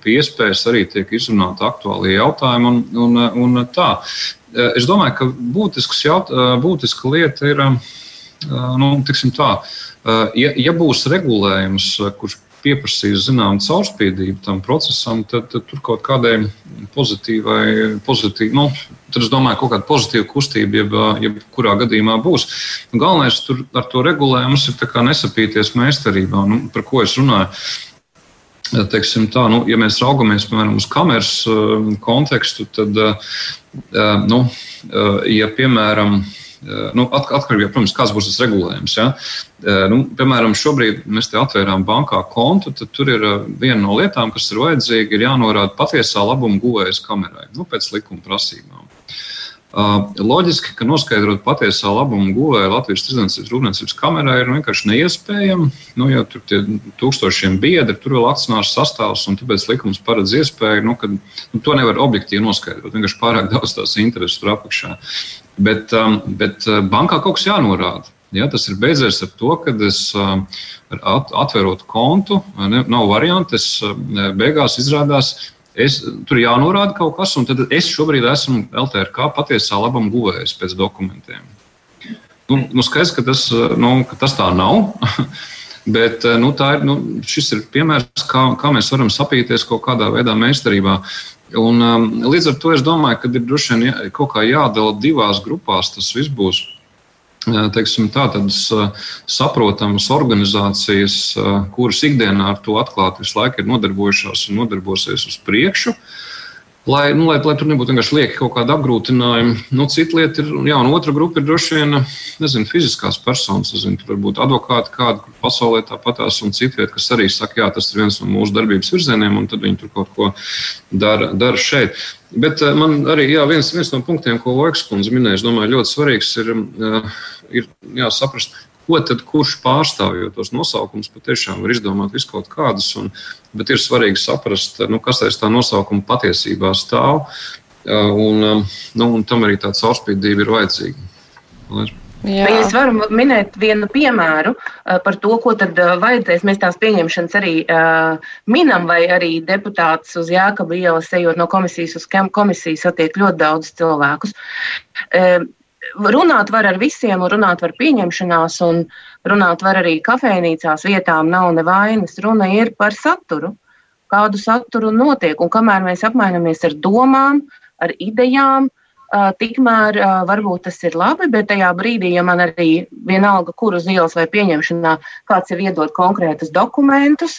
pie iespējas arī tiek izrunāti aktuālie jautājumi. Un, un, un tā. Eh, es domāju, ka būtisks jaut, būtiska lieta ir, nu, tā, ja, ja būs regulējums, kurš pieprasīs zināmu caurspīdību tam procesam, tad, tad tur kaut kādai pozitīvai, pozitīvi, nu, tad es domāju, ka kaut kāda pozitīva kustība, jeb, jeb kurā gadījumā būs. Galvenais tur ar to regulējumu ir nesapīties meistarībā, nu, par ko es runāju. Teiksim tā, nu, ja mēs raugamies piemēram, uz kameras uh, kontekstu, tad, uh, nu, uh, ja piemēram Eh, nu, atkarībā no tā, kāds būs tas regulējums. Ja? Eh, nu, piemēram, šobrīd mēs te atvērām bankā kontu, tad tur ir eh, viena no lietām, kas ir vajadzīga, ir jānorāda patiesā labuma guvējas kamerai, nu, pēc likuma prasībām. Loģiski, ka noskaidrot patiesā labuma guvēja Latvijas tirdzniecības rūpniecības kamerā ir vienkārši neiespējami. Nu, jo tur ir tūkstošiem biedri, tur vēl akcionārs sastāvs, un tāpēc likums paredz iespēju, nu, ka nu, to nevar objektīvi noskaidrot. Vienkārši pārāk daudz tās intereses tur apakšā. Bet, um, bet uh, bankā kaut kas jānorāda. Ja, tas ir beidzies ar to, ka es um, atverot kontu, ne, nav variantu. Es uh, beigās izrādās, es, tur jānorāda kaut kas, un tad es šobrīd esmu LTRK patiesā labam guvējs pēc dokumentiem. Nu, nu skaidrs, ka tas, uh, nu, ka tas tā nav. Bet nu, ir, nu, šis ir piemērs, kā, kā mēs varam sapīties kaut kādā veidā meistarībā. Un, um, līdz ar to es domāju, ka ir droši vien jā, kaut kā jādala divās grupās. Tas viss būs teiksim, tā, tādas uh, saprotamas organizācijas, uh, kuras ikdienā ar to atklāti visu laiku ir nodarbojušās un nodarbosies uz priekšu. Uh, lai, nu, lai, lai tur nebūtu vienkārši lieki kaut kāda apgrūtinājuma. Nu, cita lieta ir, jā, un otra grupa ir droši vien, nezinu, fiziskās personas. Zinu, tur varbūt advokāti kādi, kur pasaulē tāpatās, un cita vieta, kas arī saka, jā, tas ir viens no mūsu darbības virzieniem, un tad viņi tur kaut ko dara, dara šeit. Bet eh, man arī jā, viens, viens no punktiem, ko Loiks kundze minēja, domāju, ļoti svarīgs ir, eh, ir jā, saprast, ko tad kurš pārstāv, jo tos nosaukumus patiešām var izdomāt viskaut kādus, un, bet ir svarīgi saprast, nu, kas aiz tā nosaukuma patiesībā stāv, un, nu, un tam arī tā caurspīdība ir vajadzīga. Jā. Vai es varu minēt vienu piemēru par to, ko tad vajadzēs. Mēs tās pieņemšanas arī uh, minam, vai arī deputāts uz Jākaba ielas ejot no komisijas uz komisiju satiek ļoti daudz cilvēkus. Uh, runāt var ar visiem, un runāt var pieņemšanās, un runāt var arī kafejnīcās vietām. Nav nevainas. Runa ir par saturu, kādu saturu notiek. Un kamēr mēs apmainamies ar domām, ar idejām, Tikmēr varbūt tas ir labi, bet tajā brīdī, ja man arī vienalga, kur uz ielas vai pieņemšanā kāds ir iedod konkrētus dokumentus,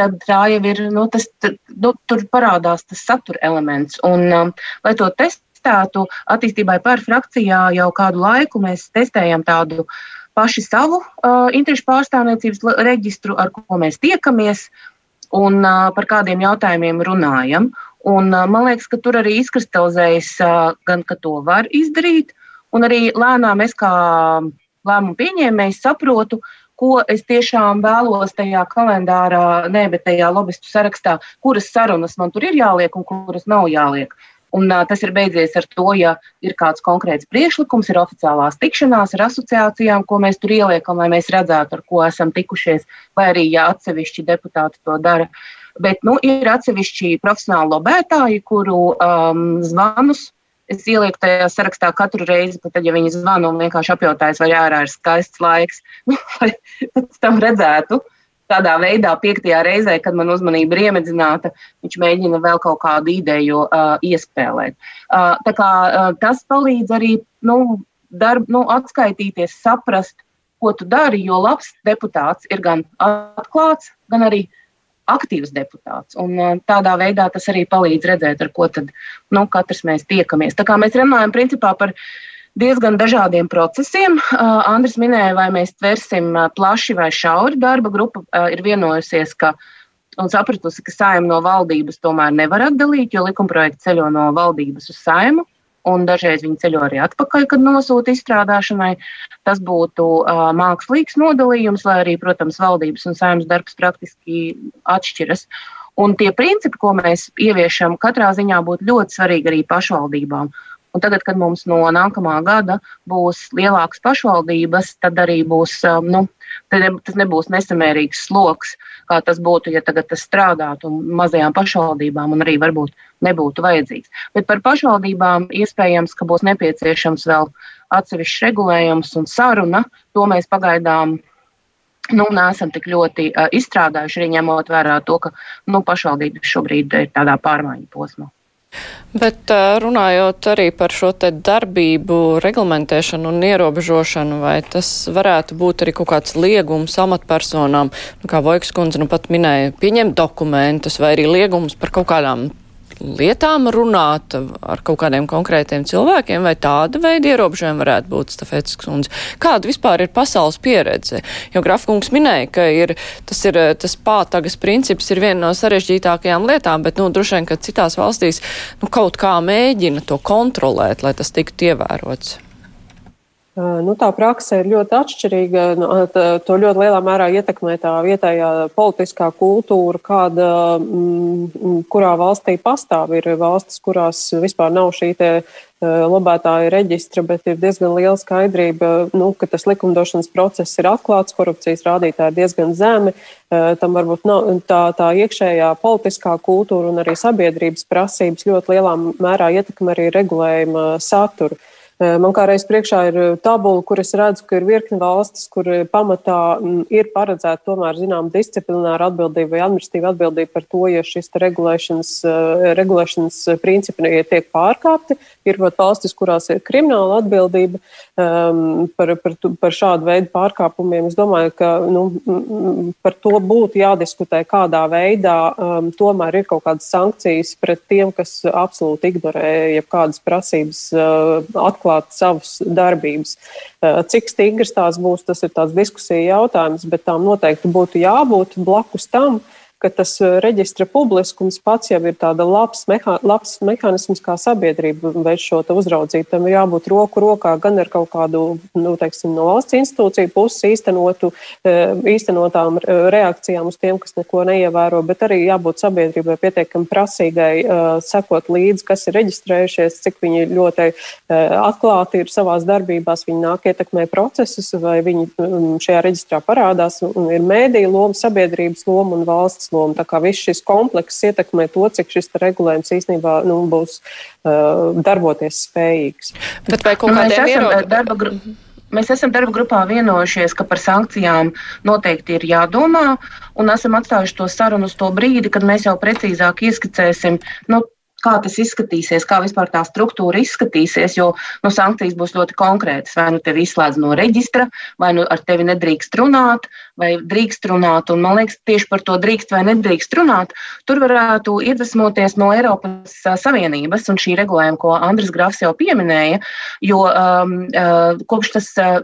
tad tā jau ir, nu, tas, nu, tur parādās tas satura elements. Un, lai to testētu, attīstībai par frakcijā jau kādu laiku mēs testējam tādu paši savu uh, interešu pārstāvniecības reģistru, ar ko mēs tiekamies un uh, par kādiem jautājumiem runājam. Un, man liekas, ka tur arī izkristalizējas gan, ka to var izdarīt, un arī lēnām es kā lēmumu pieņēmējs saprotu, ko es tiešām vēlos tajā kalendārā, ne, bet tajā lobbyistu sarakstā, kuras sarunas man tur ir jāliek un kuras nav jāliek. Un, uh, tas ir beidzies ar to, ja ir kāds konkrēts priekšlikums, ir oficiālās tikšanās ar asociācijām, ko mēs tur ieliekam, lai mēs redzētu, ar ko esam tikušies, vai arī, ja atsevišķi deputāti to dara. Bet nu, ir atsevišķi profesionāli lobētāji, kuru um, zvanus es ielieku tajā sarakstā katru reizi, pat tad, ja viņi zvana un vienkārši apjautājas, vai ārā ir skaists laiks, nu, lai pēc tam redzētu. Tādā veidā, piektajā reizē, kad man uzmanība ir iemedzināta, viņš mēģina vēl kaut kādu ideju uh, iespēlēt. Uh, tā kā, uh, tas palīdz arī nu, darb, nu, atskaitīties, saprast, ko tu dari, jo labs deputāts ir gan atklāts, gan arī uh, aktīvs deputāts. Un, uh, tādā veidā tas arī palīdz redzēt, ar ko tad, nu, katrs mēs tiekamies. Tā kā mēs runājam principā par diezgan dažādiem procesiem. Uh, Andris minēja, vai mēs tversim uh, plaši vai šauri. Darba grupa ir vienojusies, ka un sapratusi, ka saima no valdības tomēr nevar atdalīt, jo likumprojekts ceļo no valdības uz saimu un dažreiz viņi ceļo arī atpakaļ, kad nosūta izstrādāšanai. Tas būtu uh, mākslīgs nodalījums, lai arī, protams, valdības un saimnes darbs praktiski atšķiras. Un tie principi, ko mēs ieviešam, katrā ziņā būtu ļoti svarīgi arī pašvaldībām. Un tagad, kad mums no nākamā gada būs lielākas pašvaldības, tad arī būs, nu, tad tas nebūs nesamērīgs sloks, kā tas būtu, ja tagad tas strādātu mazajām pašvaldībām un arī varbūt nebūtu vajadzīgs. Bet par pašvaldībām iespējams, ka būs nepieciešams vēl atsevišķs regulējums un saruna. To mēs pagaidām nu, neesam tik ļoti uh, izstrādājuši, arī ņemot vērā to, ka nu, pašvaldības šobrīd ir tādā pārmaiņu posmā. Bet runājot arī par šo te darbību reglamentēšanu un ierobežošanu, vai tas varētu būt arī kaut kāds liegums amatpersonām, nu, kā Vojks kundze nu pat minēja, pieņemt dokumentus vai arī liegums par kaut kādām lietām runāt ar kaut kādiem konkrētiem cilvēkiem, vai tāda veida ierobežojumi varētu būt stafetes kundze? Kāda vispār ir pasaules pieredze? Jo Grafkungs minēja, ka ir, tas, ir, tas pātagas princips ir viena no sarežģītākajām lietām, bet, nu, droši vien, ka citās valstīs, nu, kaut kā mēģina to kontrolēt, lai tas tiktu ievērots. Nu, tā praksa ir ļoti atšķirīga. Nu, to ļoti lielā mērā ietekmē tā vietējā politiskā kultūra, kāda, mm, kurā valstī pastāv. Ir valstis, kurās vispār nav šī lobētāja reģistra, bet ir diezgan liela skaidrība, nu, ka tas likumdošanas process ir atklāts, korupcijas rādītāji ir diezgan zemi. Tam varbūt nav tā, tā iekšējā politiskā kultūra un arī sabiedrības prasības ļoti lielā mērā ietekmē arī regulējuma saturu. Man kā reiz priekšā ir tabula, kur es redzu, ka ir virkni valstis, kur pamatā ir paredzēta tomēr zinām disciplināra atbildība vai administratīva atbildība par to, ja šis regulēšanas, regulēšanas principi tiek pārkāpti. Ir pat valstis, kurās ir krimināla atbildība um, par, par, par šādu veidu pārkāpumiem. Es domāju, ka nu, par to būtu jādiskutē, kādā veidā um, tomēr ir kaut kādas sankcijas pret tiem, kas absolūti ignorē jebkādas prasības uh, atklāt savas darbības. Uh, cik stingras tās būs, tas ir diskusija jautājums, bet tām noteikti būtu jābūt blakus tam, uh, ka tas uh, reģistra publiskums pats jau ir tāds labs, mehā, labs mehānisms, kā sabiedrība veic šo uzraudzību. Tam ir jābūt roku rokā gan ar kaut kādu nu, teiksim, no valsts institūciju puses īstenotu, uh, īstenotām uh, reakcijām uz tiem, kas neko neievēro, bet arī jābūt sabiedrībai pietiekami prasīgai sekot līdzi, kas ir reģistrējušies, cik viņi ļoti atklāti ir savās darbībās, viņi nāk ietekmē procesus, vai viņi šajā reģistrā parādās, ir mēdīja loma, sabiedrības loma un valsts loma. Tā kā viss šis komplekss ietekmē to, cik šis regulējums īstenībā nu, būs uh, darboties spējīgs. Bet vai kaut kādiem ierobežojumiem? Mhm. Mēs esam darba grupā vienojušies, ka par sankcijām noteikti ir jādomā, un esam atstājuši to sarunu uz to brīdi, kad mēs jau precīzāk ieskicēsim, nu, kā tas izskatīsies, kā vispār tā struktūra izskatīsies, jo nu, sankcijas būs ļoti konkrētas. Vai nu tevi izslēdz no reģistra, vai nu ar tevi nedrīkst runāt, vai drīkst runāt. Un, man liekas, tieši par to drīkst vai nedrīkst runāt, tur varētu iedvesmoties no Eiropas Savienības un šī regulējuma, ko Andris Grafs jau pieminēja, jo um, uh, kopš tas uh,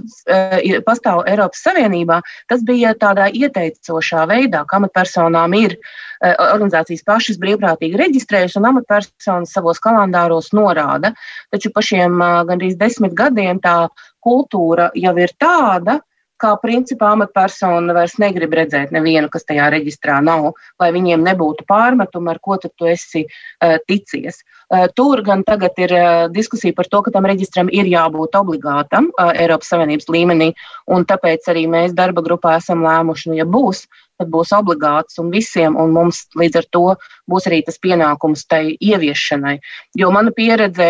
pastāv Eiropas Savienībā, tas bija tādā ieteicošā veidā, ka amatpersonām ir uh, organizācijas pašas brīvprātīgi reģistrējušas un amatpersonas savos kalendāros norāda. Taču pa šiem uh, gandrīz desmit gadiem tā kultūra jau ir tāda, kā principā amatpersona vairs negrib redzēt nevienu, kas tajā reģistrā nav, lai viņiem nebūtu pārmetumi, ar ko tu esi uh, ticies. Uh, tur gan tagad ir uh, diskusija par to, ka tam reģistram ir jābūt obligātam uh, Eiropas Savienības līmenī, un tāpēc arī mēs darba grupā esam lēmuši, nu, ja būs tad būs obligāts un visiem, un mums līdz ar to būs arī tas pienākums tai ieviešanai. Jo mana pieredze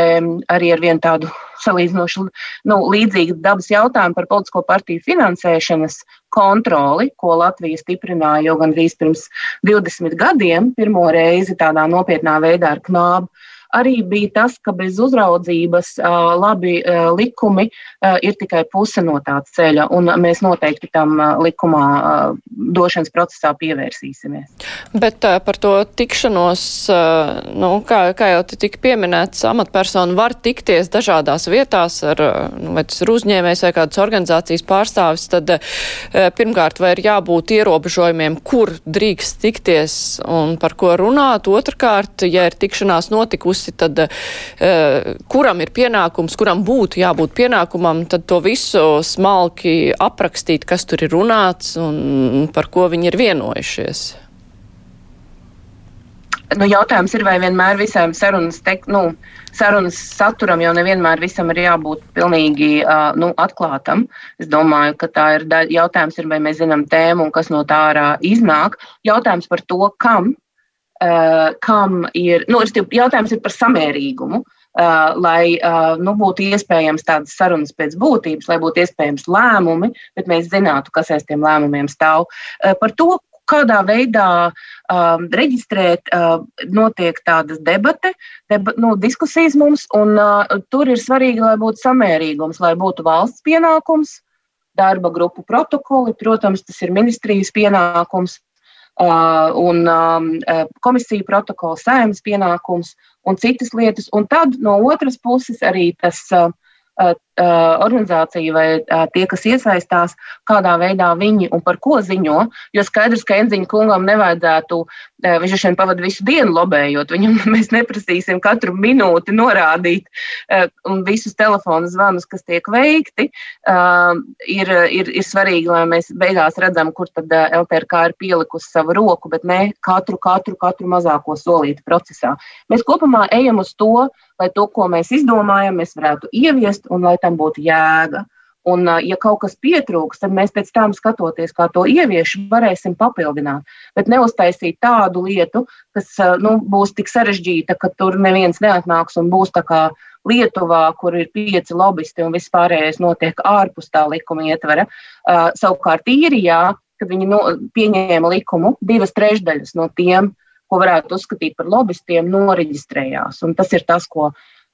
arī ar vienu tādu salīdzinoši nu, līdzīgu dabas jautājumu par politisko partiju finansēšanas kontroli, ko Latvija stiprināja jau gandrīz pirms 20 gadiem, pirmo reizi tādā nopietnā veidā ar knābu arī bija tas, ka bez uzraudzības labi likumi ir tikai puse no tā ceļa, un mēs noteikti tam likumā došanas procesā pievērsīsimies. Bet par to tikšanos, nu, kā, kā jau tika pieminēts, amatpersona var tikties dažādās vietās, ar, nu, vai tas ir uzņēmējs vai kādas organizācijas pārstāvis, tad pirmkārt vai ir jābūt ierobežojumiem, kur drīkst tikties un par ko runāt. Otrkārt, ja ir tikšanās notikusi, pusi, tad uh, kuram ir pienākums, kuram būtu jābūt pienākumam, tad to visu smalki aprakstīt, kas tur ir runāts un par ko viņi ir vienojušies. Nu, jautājums ir, vai vienmēr visam sarunas, tek, nu, sarunas saturam jau nevienmēr visam ir jābūt pilnīgi uh, nu, atklātam. Es domāju, ka tā ir daļa. Jautājums ir, vai mēs zinām tēmu un kas no tā ārā iznāk. Jautājums par to, kam kam ir, nu, jautājums ir par samērīgumu. Uh, lai uh, nu, būtu iespējams tādas sarunas pēc būtības, lai būtu iespējams lēmumi, bet mēs zinātu, kas aiz tiem lēmumiem stāv. Uh, par to, kādā veidā um, reģistrēt, uh, notiek tādas debate, deba, nu, diskusijas mums, un uh, tur ir svarīgi, lai būtu samērīgums, lai būtu valsts pienākums, darba grupu protokoli, protams, tas ir ministrijas pienākums, un um, uh, komisiju protokola saimnes pienākums un citas lietas. Un tad no otras puses arī tas uh, organizācija vai tie, kas iesaistās, kādā veidā viņi un par ko ziņo. Jo skaidrs, ka Enziņa kungam nevajadzētu, viņš šodien pavada visu dienu lobējot. Viņam mēs neprasīsim katru minūti norādīt visus telefonu zvanus, kas tiek veikti. Ir, ir, ir svarīgi, lai mēs beigās redzam, kur tad LTRK ir pielikusi savu roku, bet ne katru, katru, katru mazāko solīti procesā. Mēs kopumā ejam uz to, lai to, ko mēs izdomājam, mēs varētu ieviest un lai tam būtu jēga. Un, ja kaut kas pietrūks, tad mēs pēc tam skatoties, kā to ievieš, varēsim papildināt. Bet neuztaisīt tādu lietu, kas nu, būs tik sarežģīta, ka tur neviens neatnāks un būs tā kā Lietuvā, kur ir pieci lobbyisti un viss pārējais notiek ārpus tā likuma ietvara. Uh, savukārt īrijā, kad viņi no, pieņēma likumu, divas trešdaļas no tiem, ko varētu uzskatīt par lobbystiem, noreģistrējās. Un tas ir tas, ko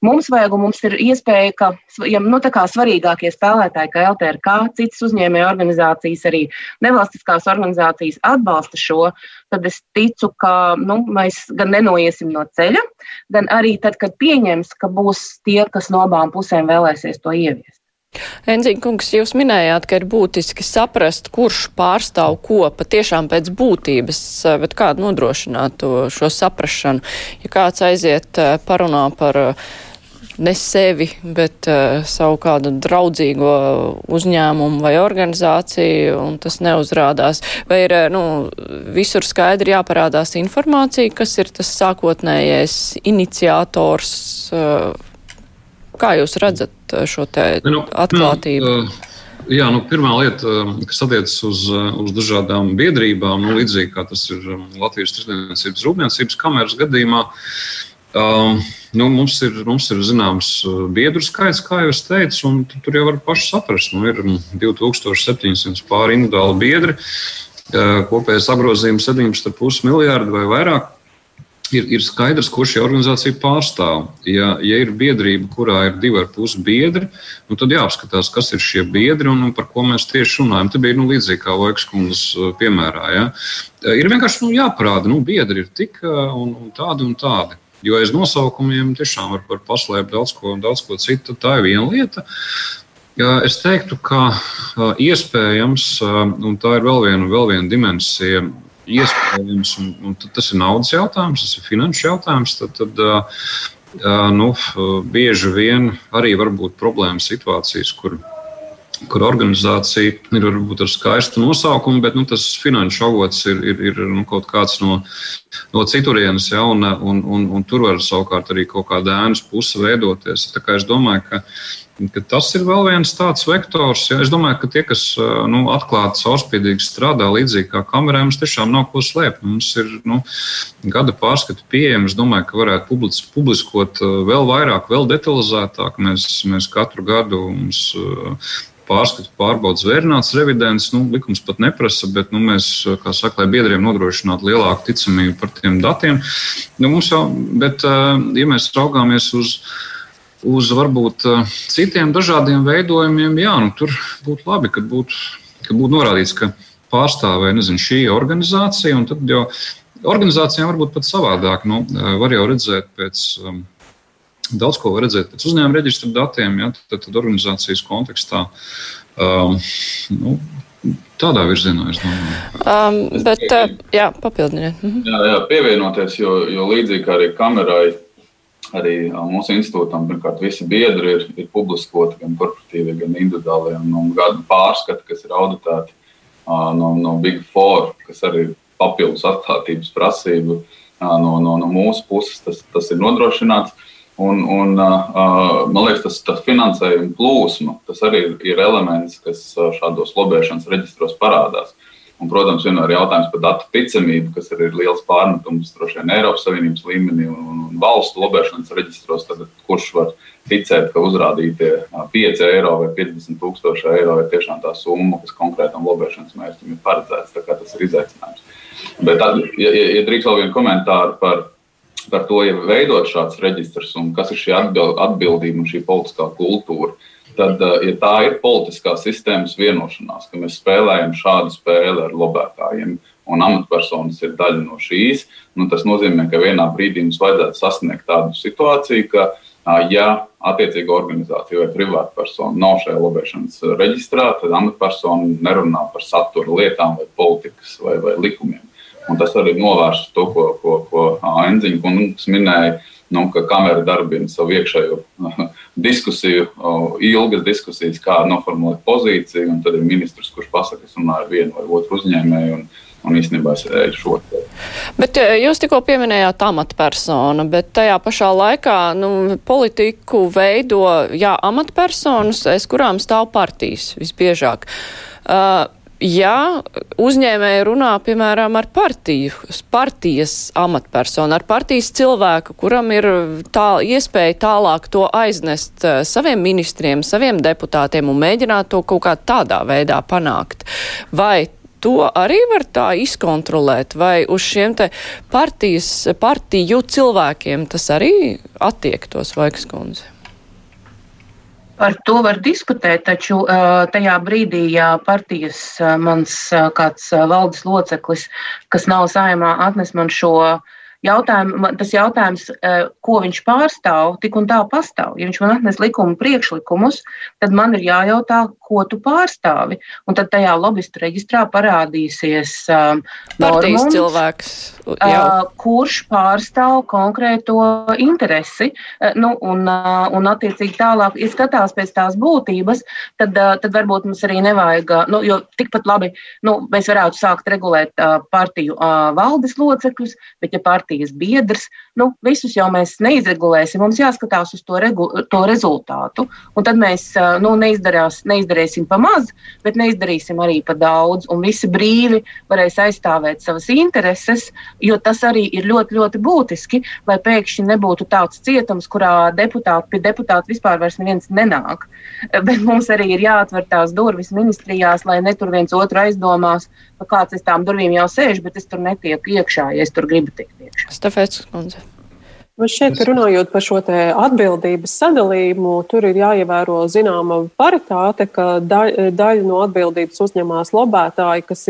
mums vajag. Mums ir iespēja, ka ja, nu, svarīgākie spēlētāji, kā LTRK, citas uzņēmēju organizācijas, arī nevalstiskās organizācijas atbalsta šo, tad es ticu, ka nu, mēs gan nenoiesim no ceļa, gan arī tad, kad pieņems, ka būs tie, kas no abām pusēm vēlēsies to ieviest. Enziņa kungs, jūs minējāt, ka ir būtiski saprast, kurš pārstāv ko patiešām pēc būtības, bet kādu nodrošināt šo saprašanu. Ja kāds aiziet eh, parunā par eh, ne sevi, bet uh, savu kādu draudzīgo uzņēmumu vai organizāciju, un tas neuzrādās. Vai ir nu, visur skaidri jāparādās informācija, kas ir tas sākotnējais iniciators? Uh, Kā jūs redzat uh, šo nu, atklātību? Nu, jā, nu, pirmā lieta, kas attiecas uz, uh, uz dažādām biedrībām, nu, līdzīgi kā tas ir Latvijas Tirdzniecības Rūpniecības kameras gadījumā, um, nu, mums, ir, mums ir zināms biedru skaits, kā jau es teicu, un tur jau var paši saprast. Nu, ir 2700 pāri individuāli biedri, kopējais apgrozījums 17,5 miljārdi vai vairāk. ir, ir skaidrs, ko šī organizācija pārstāv. Ja, ja ir biedrība, kurā ir divi ar pusi biedri, nu, tad jāapskatās, kas ir šie biedri un, un par ko mēs tieši runājam. Te bija nu, līdzīgi kā Vaigas kundzes uh, piemērā. Ja. Ir vienkārši nu, jāparāda, ka nu, biedri ir tik uh, un, un tādi un tādi. Jo aiz nosaukumiem tiešām var, var paslēpt daudz ko, daudz ko citu. Tā ir viena lieta. Es teiktu, ka iespējams, un tā ir vēl viena, vēl viena dimensija, iespējams, un, un tas ir naudas jautājums, tas ir finanšu jautājums, tad, tad nu, bieži vien arī var būt problēmas situācijas, kur, kur organizācija ir varbūt ar skaistu nosaukumu, bet nu, tas finanšu avots ir, ir, ir nu, kaut kāds no, no citurienes, ja, un, un, un, un tur var savukārt arī kaut kāda ēnas puse veidoties. Tā kā es domāju, ka Tas ir vēl viens tāds vektors. Ja. Es domāju, ka tie, kas nu, atklāti, caurspīdīgi strādā līdzīgi kā kamerā, mums tiešām nav ko slēpt. Mums ir nu, gada pārskati pieejami. Es domāju, ka varētu publis, publiskot vēl vairāk, vēl detalizētāk. Mēs, mēs katru gadu mums pārskatu pārbaudas vērnāts revidents. Nu, likums pat neprasa, bet nu, mēs, kā saka, lai biedriem nodrošinātu lielāku ticamību par tiem datiem. Nu, jau, bet, ja mēs raugāmies uz uz varbūt eh, citiem dažādiem veidojumiem, jā, nu, tur būtu labi, kad būtu, kad būtu norādīts, ka pārstāvē nezinu, šī organizācija, tad jau organizācijām varbūt pat savādāk. Nu, eh, var jau redzēt pēc. Daudz ko var redzēt pēc uzņēmuma reģistra datiem, ja, tad, tad organizācijas kontekstā. Um, nu, tādā virzienā, es domāju. Um, bet, uh, jā, papildiniet. Mhm. Jā, jā, pievienoties, jo, jo līdzīgi kā arī kamerai arī mūsu institūtam, pirmkārt, visi biedri ir, ir publiskoti, gan korporatīvie, gan individuālie, un, un gadu pārskati, kas ir auditēti no, no Big Four, kas arī ir papildus atklātības prasība no, no, no mūsu puses, tas, tas ir nodrošināts. Un, un, man liekas, tas, tas finansējuma plūsma, tas arī ir elements, kas šādos lobēšanas reģistros parādās. Un, protams, vienmēr ir jautājums par datu ticamību, kas arī ir liels pārmetums droši vien Eiropas Savienības līmenī un, un, un valstu lobēšanas reģistros. Tad, kurš var ticēt, ka uzrādītie 5 eiro vai 50 tūkstoši eiro ir tiešām tā summa, kas konkrētam lobēšanas mērķim ir paredzēts. Tas ir izaicinājums. Bet, tad, ja, ja, ja drīkst vēl vienu komentāru par, par to, ja veidot šāds reģistrs un kas ir šī atbildība un šī politiskā kultūra tad, eh, ja tā ir politiskā sistēmas vienošanās, ka mēs spēlējam šādu spēli ar lobētājiem, un amatpersonas ir daļa no šīs, nu, tas nozīmē, ka vienā brīdī mums vajadzētu sasniegt tādu situāciju, ka, ja attiecīga organizācija vai privāta persona nav šajā lobēšanas reģistrā, tad amatpersona nerunā par satura lietām vai politikas vai, vai likumiem. Un tas arī novērš to, ko, ko, ko Enziņa kungs minēja nu, ka kamera darbina savu iekšējo diskusiju, ilgas diskusijas, kā noformulēt pozīciju, un tad ir ministrs, kurš pasakā, es runāju ar vienu vai otru uzņēmēju. Un, un īstenībā es eju šo. Bet jūs tikko pieminējāt amatpersonu, bet tajā pašā laikā nu, politiku veido jā, amatpersonas, aiz kurām stāv partijas visbiežāk. Uh, ja uzņēmēji runā, piemēram, ar partiju, partijas amatpersonu, ar partijas cilvēku, kuram ir tā iespēja tālāk to aiznest eh, saviem ministriem, saviem deputātiem un mēģināt to kaut kā tādā veidā panākt, vai to arī var tā izkontrolēt, vai uz šiem te partijas, partiju cilvēkiem tas arī attiektos, Vaigas kundze? Par to var diskutēt, taču tajā brīdī, ja partijas mans kāds valdes loceklis, kas nav saimā, atnes man šo jautājumu, tas jautājums, ko viņš pārstāv, tik un tā pastāv. Ja viņš man atnes likuma priekšlikumus, tad man ir jājautā, ko tu pārstāvi. Un tad tajā lobbyistu reģistrā parādīsies um, partijas normums, cilvēks, uh, kurš pārstāv konkrēto interesi. Uh, nu, un, uh, un, attiecīgi, tālāk, ja skatās pēc tās būtības, tad, uh, tad varbūt mums arī nevajag, uh, nu, jo tikpat labi nu, mēs varētu sākt regulēt uh, partiju uh, valdes locekļus, bet ja partijas biedrs, nu, visus jau mēs neizregulēsim. Mums jāskatās uz to, regu, to rezultātu. Un tad mēs nu, neizdarīsim pa maz, bet neizdarīsim arī pa daudz. Un visi brīvi varēs aizstāvēt savas intereses, jo tas arī ir ļoti, ļoti būtiski, lai pēkšņi nebūtu tāds cietums, kurā deputāti pie deputāta vispār neviens nenāk. Bet mums arī ir jāatver tās durvis ministrijās, lai ne tur viens otru aizdomās, kāds aiz tām durvīm jau sēž, bet es tur netieku iekšā, ja es tur gribu tikt iekšā. Stefēts, kundze. Man ka runājot par šo atbildības sadalījumu, tur ir jāievēro zināma paritāte, ka daļ, daļa no atbildības uzņemās lobētāji, kas,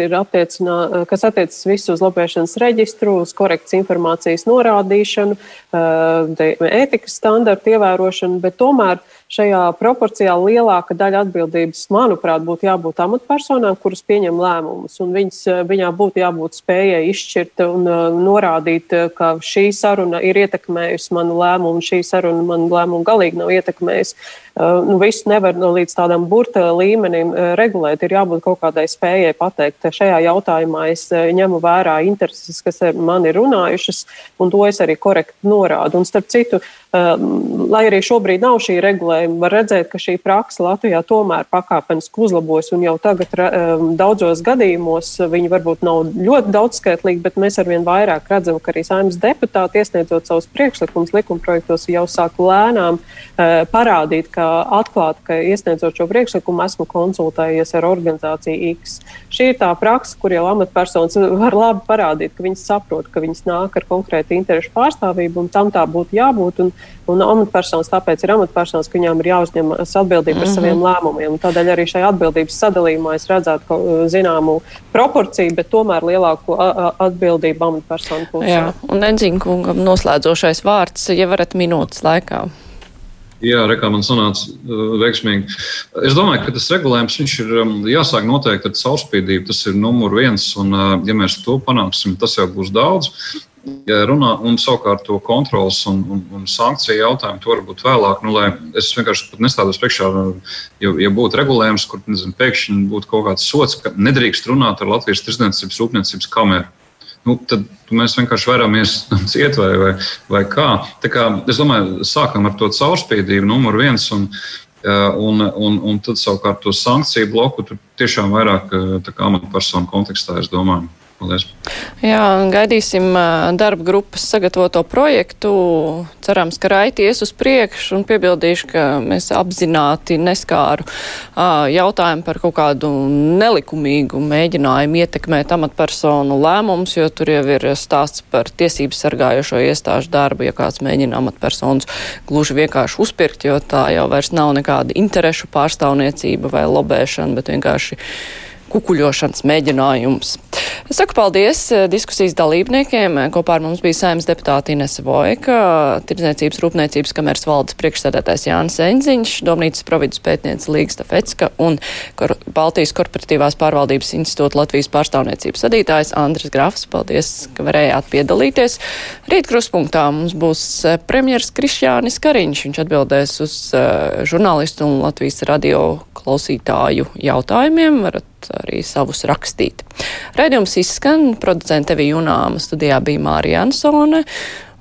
kas attiecas visu uz lobēšanas reģistru, uz korekts informācijas norādīšanu, ētikas standartu ievērošanu, bet tomēr šajā proporcijā lielāka daļa atbildības, manuprāt, būtu jābūt amatpersonām, kuras pieņem lēmumus. Viņas, viņā būtu jābūt spējai izšķirt un uh, norādīt, uh, ka šī saruna ir ietekmējusi manu lēmumu, šī saruna manu lēmumu galīgi nav ietekmējusi. Nu, visu nevar no līdz tādam burta līmenim regulēt. Ir jābūt kaut kādai spējai pateikt, šajā jautājumā es ņemu vērā intereses, kas man ir runājušas, un to es arī korekti norādu. Un starp citu, lai arī šobrīd nav šī regulējuma, var redzēt, ka šī praksa Latvijā tomēr pakāpeniski uzlabojas, jau tagad daudzos gadījumos viņi varbūt nav ļoti daudzskaitlīgi, bet mēs arvien vairāk redzam, ka arī saimnes deputāti iesniedzot savus priekšlikumus likumprojektos jau sāk lēnām parādīt, ka atklāt, ka iesniedzot šo priekšlikumu, esmu konsultējies ar organizāciju X. Šī ir tā praksa, kur jau amatpersonas var labi parādīt, ka viņas saprot, ka viņas nāk ar konkrētu interešu pārstāvību, un tam tā būtu jābūt. Un, un amatpersonas tāpēc ir amatpersonas, ka viņām ir jāuzņemas atbildība par mm -hmm. saviem lēmumiem. Un tādēļ arī šajā atbildības sadalījumā es redzētu zināmu proporciju, bet tomēr lielāku atbildību amatpersonu pusē. Jā, un Enziņa kungam noslēdzošais vārds, ja varat minūtes laikā. Jā, rekā man sanāca uh, veiksmīgi. Es domāju, ka tas regulējums ir um, jāsāk noteikti ar caurspīdību. Tas ir numur viens, un uh, ja mēs to panāksim, tas jau būs daudz. Ja runā, un savukārt to kontrols un, un, un sankciju jautājumu, to varbūt vēlāk. Nu, es vienkārši nestādos priekšā, ja, ja būtu regulējums, kur nezinu, pēkšņi būtu kaut kāds sots, ka nedrīkst runāt ar Latvijas Tirzniecības Rūpniecības kameru nu, tad mēs vienkārši veramies ciet vai, vai, vai kā. kā. Es domāju, sākam ar to caurspīdību, numur viens. Un, Un, un, un tad savukārt to sankciju bloku tur tiešām vairāk amatpersonu kontekstā, es domāju. Paldies. Jā, gaidīsim darba grupas sagatavoto projektu. Cerams, ka raities uz priekšu un piebildīšu, ka mēs apzināti neskāru jautājumu par kaut kādu nelikumīgu mēģinājumu ietekmēt amatpersonu lēmumus, jo tur jau ir stāsts par tiesības sargājošo iestāžu darbu, ja kāds mēģina amatpersonas gluži vienkārši uzpirkt, jo tā jau vairs nav nekāda interešu pārstāvniecība vai lobēšana, bet vienkārši kukuļošanas mēģinājums. Es saku paldies eh, diskusijas dalībniekiem. Kopā ar mums bija saimnes deputāti Inese Vojka, Tirdzniecības rūpniecības kameras valdes priekšsēdētājs Jānis Enziņš, Domnīcas providus pētniece Līgsta Fecka un Kor Baltijas korporatīvās pārvaldības institūta Latvijas pārstāvniecības vadītājs Andris Grafs. Paldies, ka varējāt piedalīties. Rīt kruspunktā mums būs eh, premjers Krišjānis Kariņš. Viņš atbildēs uz žurnālistu un Latvijas radio klausītāju jautājumiem. Varat arī savus rakstīt. Raidījums izskan, producente Vija Junāma studijā bija Mārija Ansone.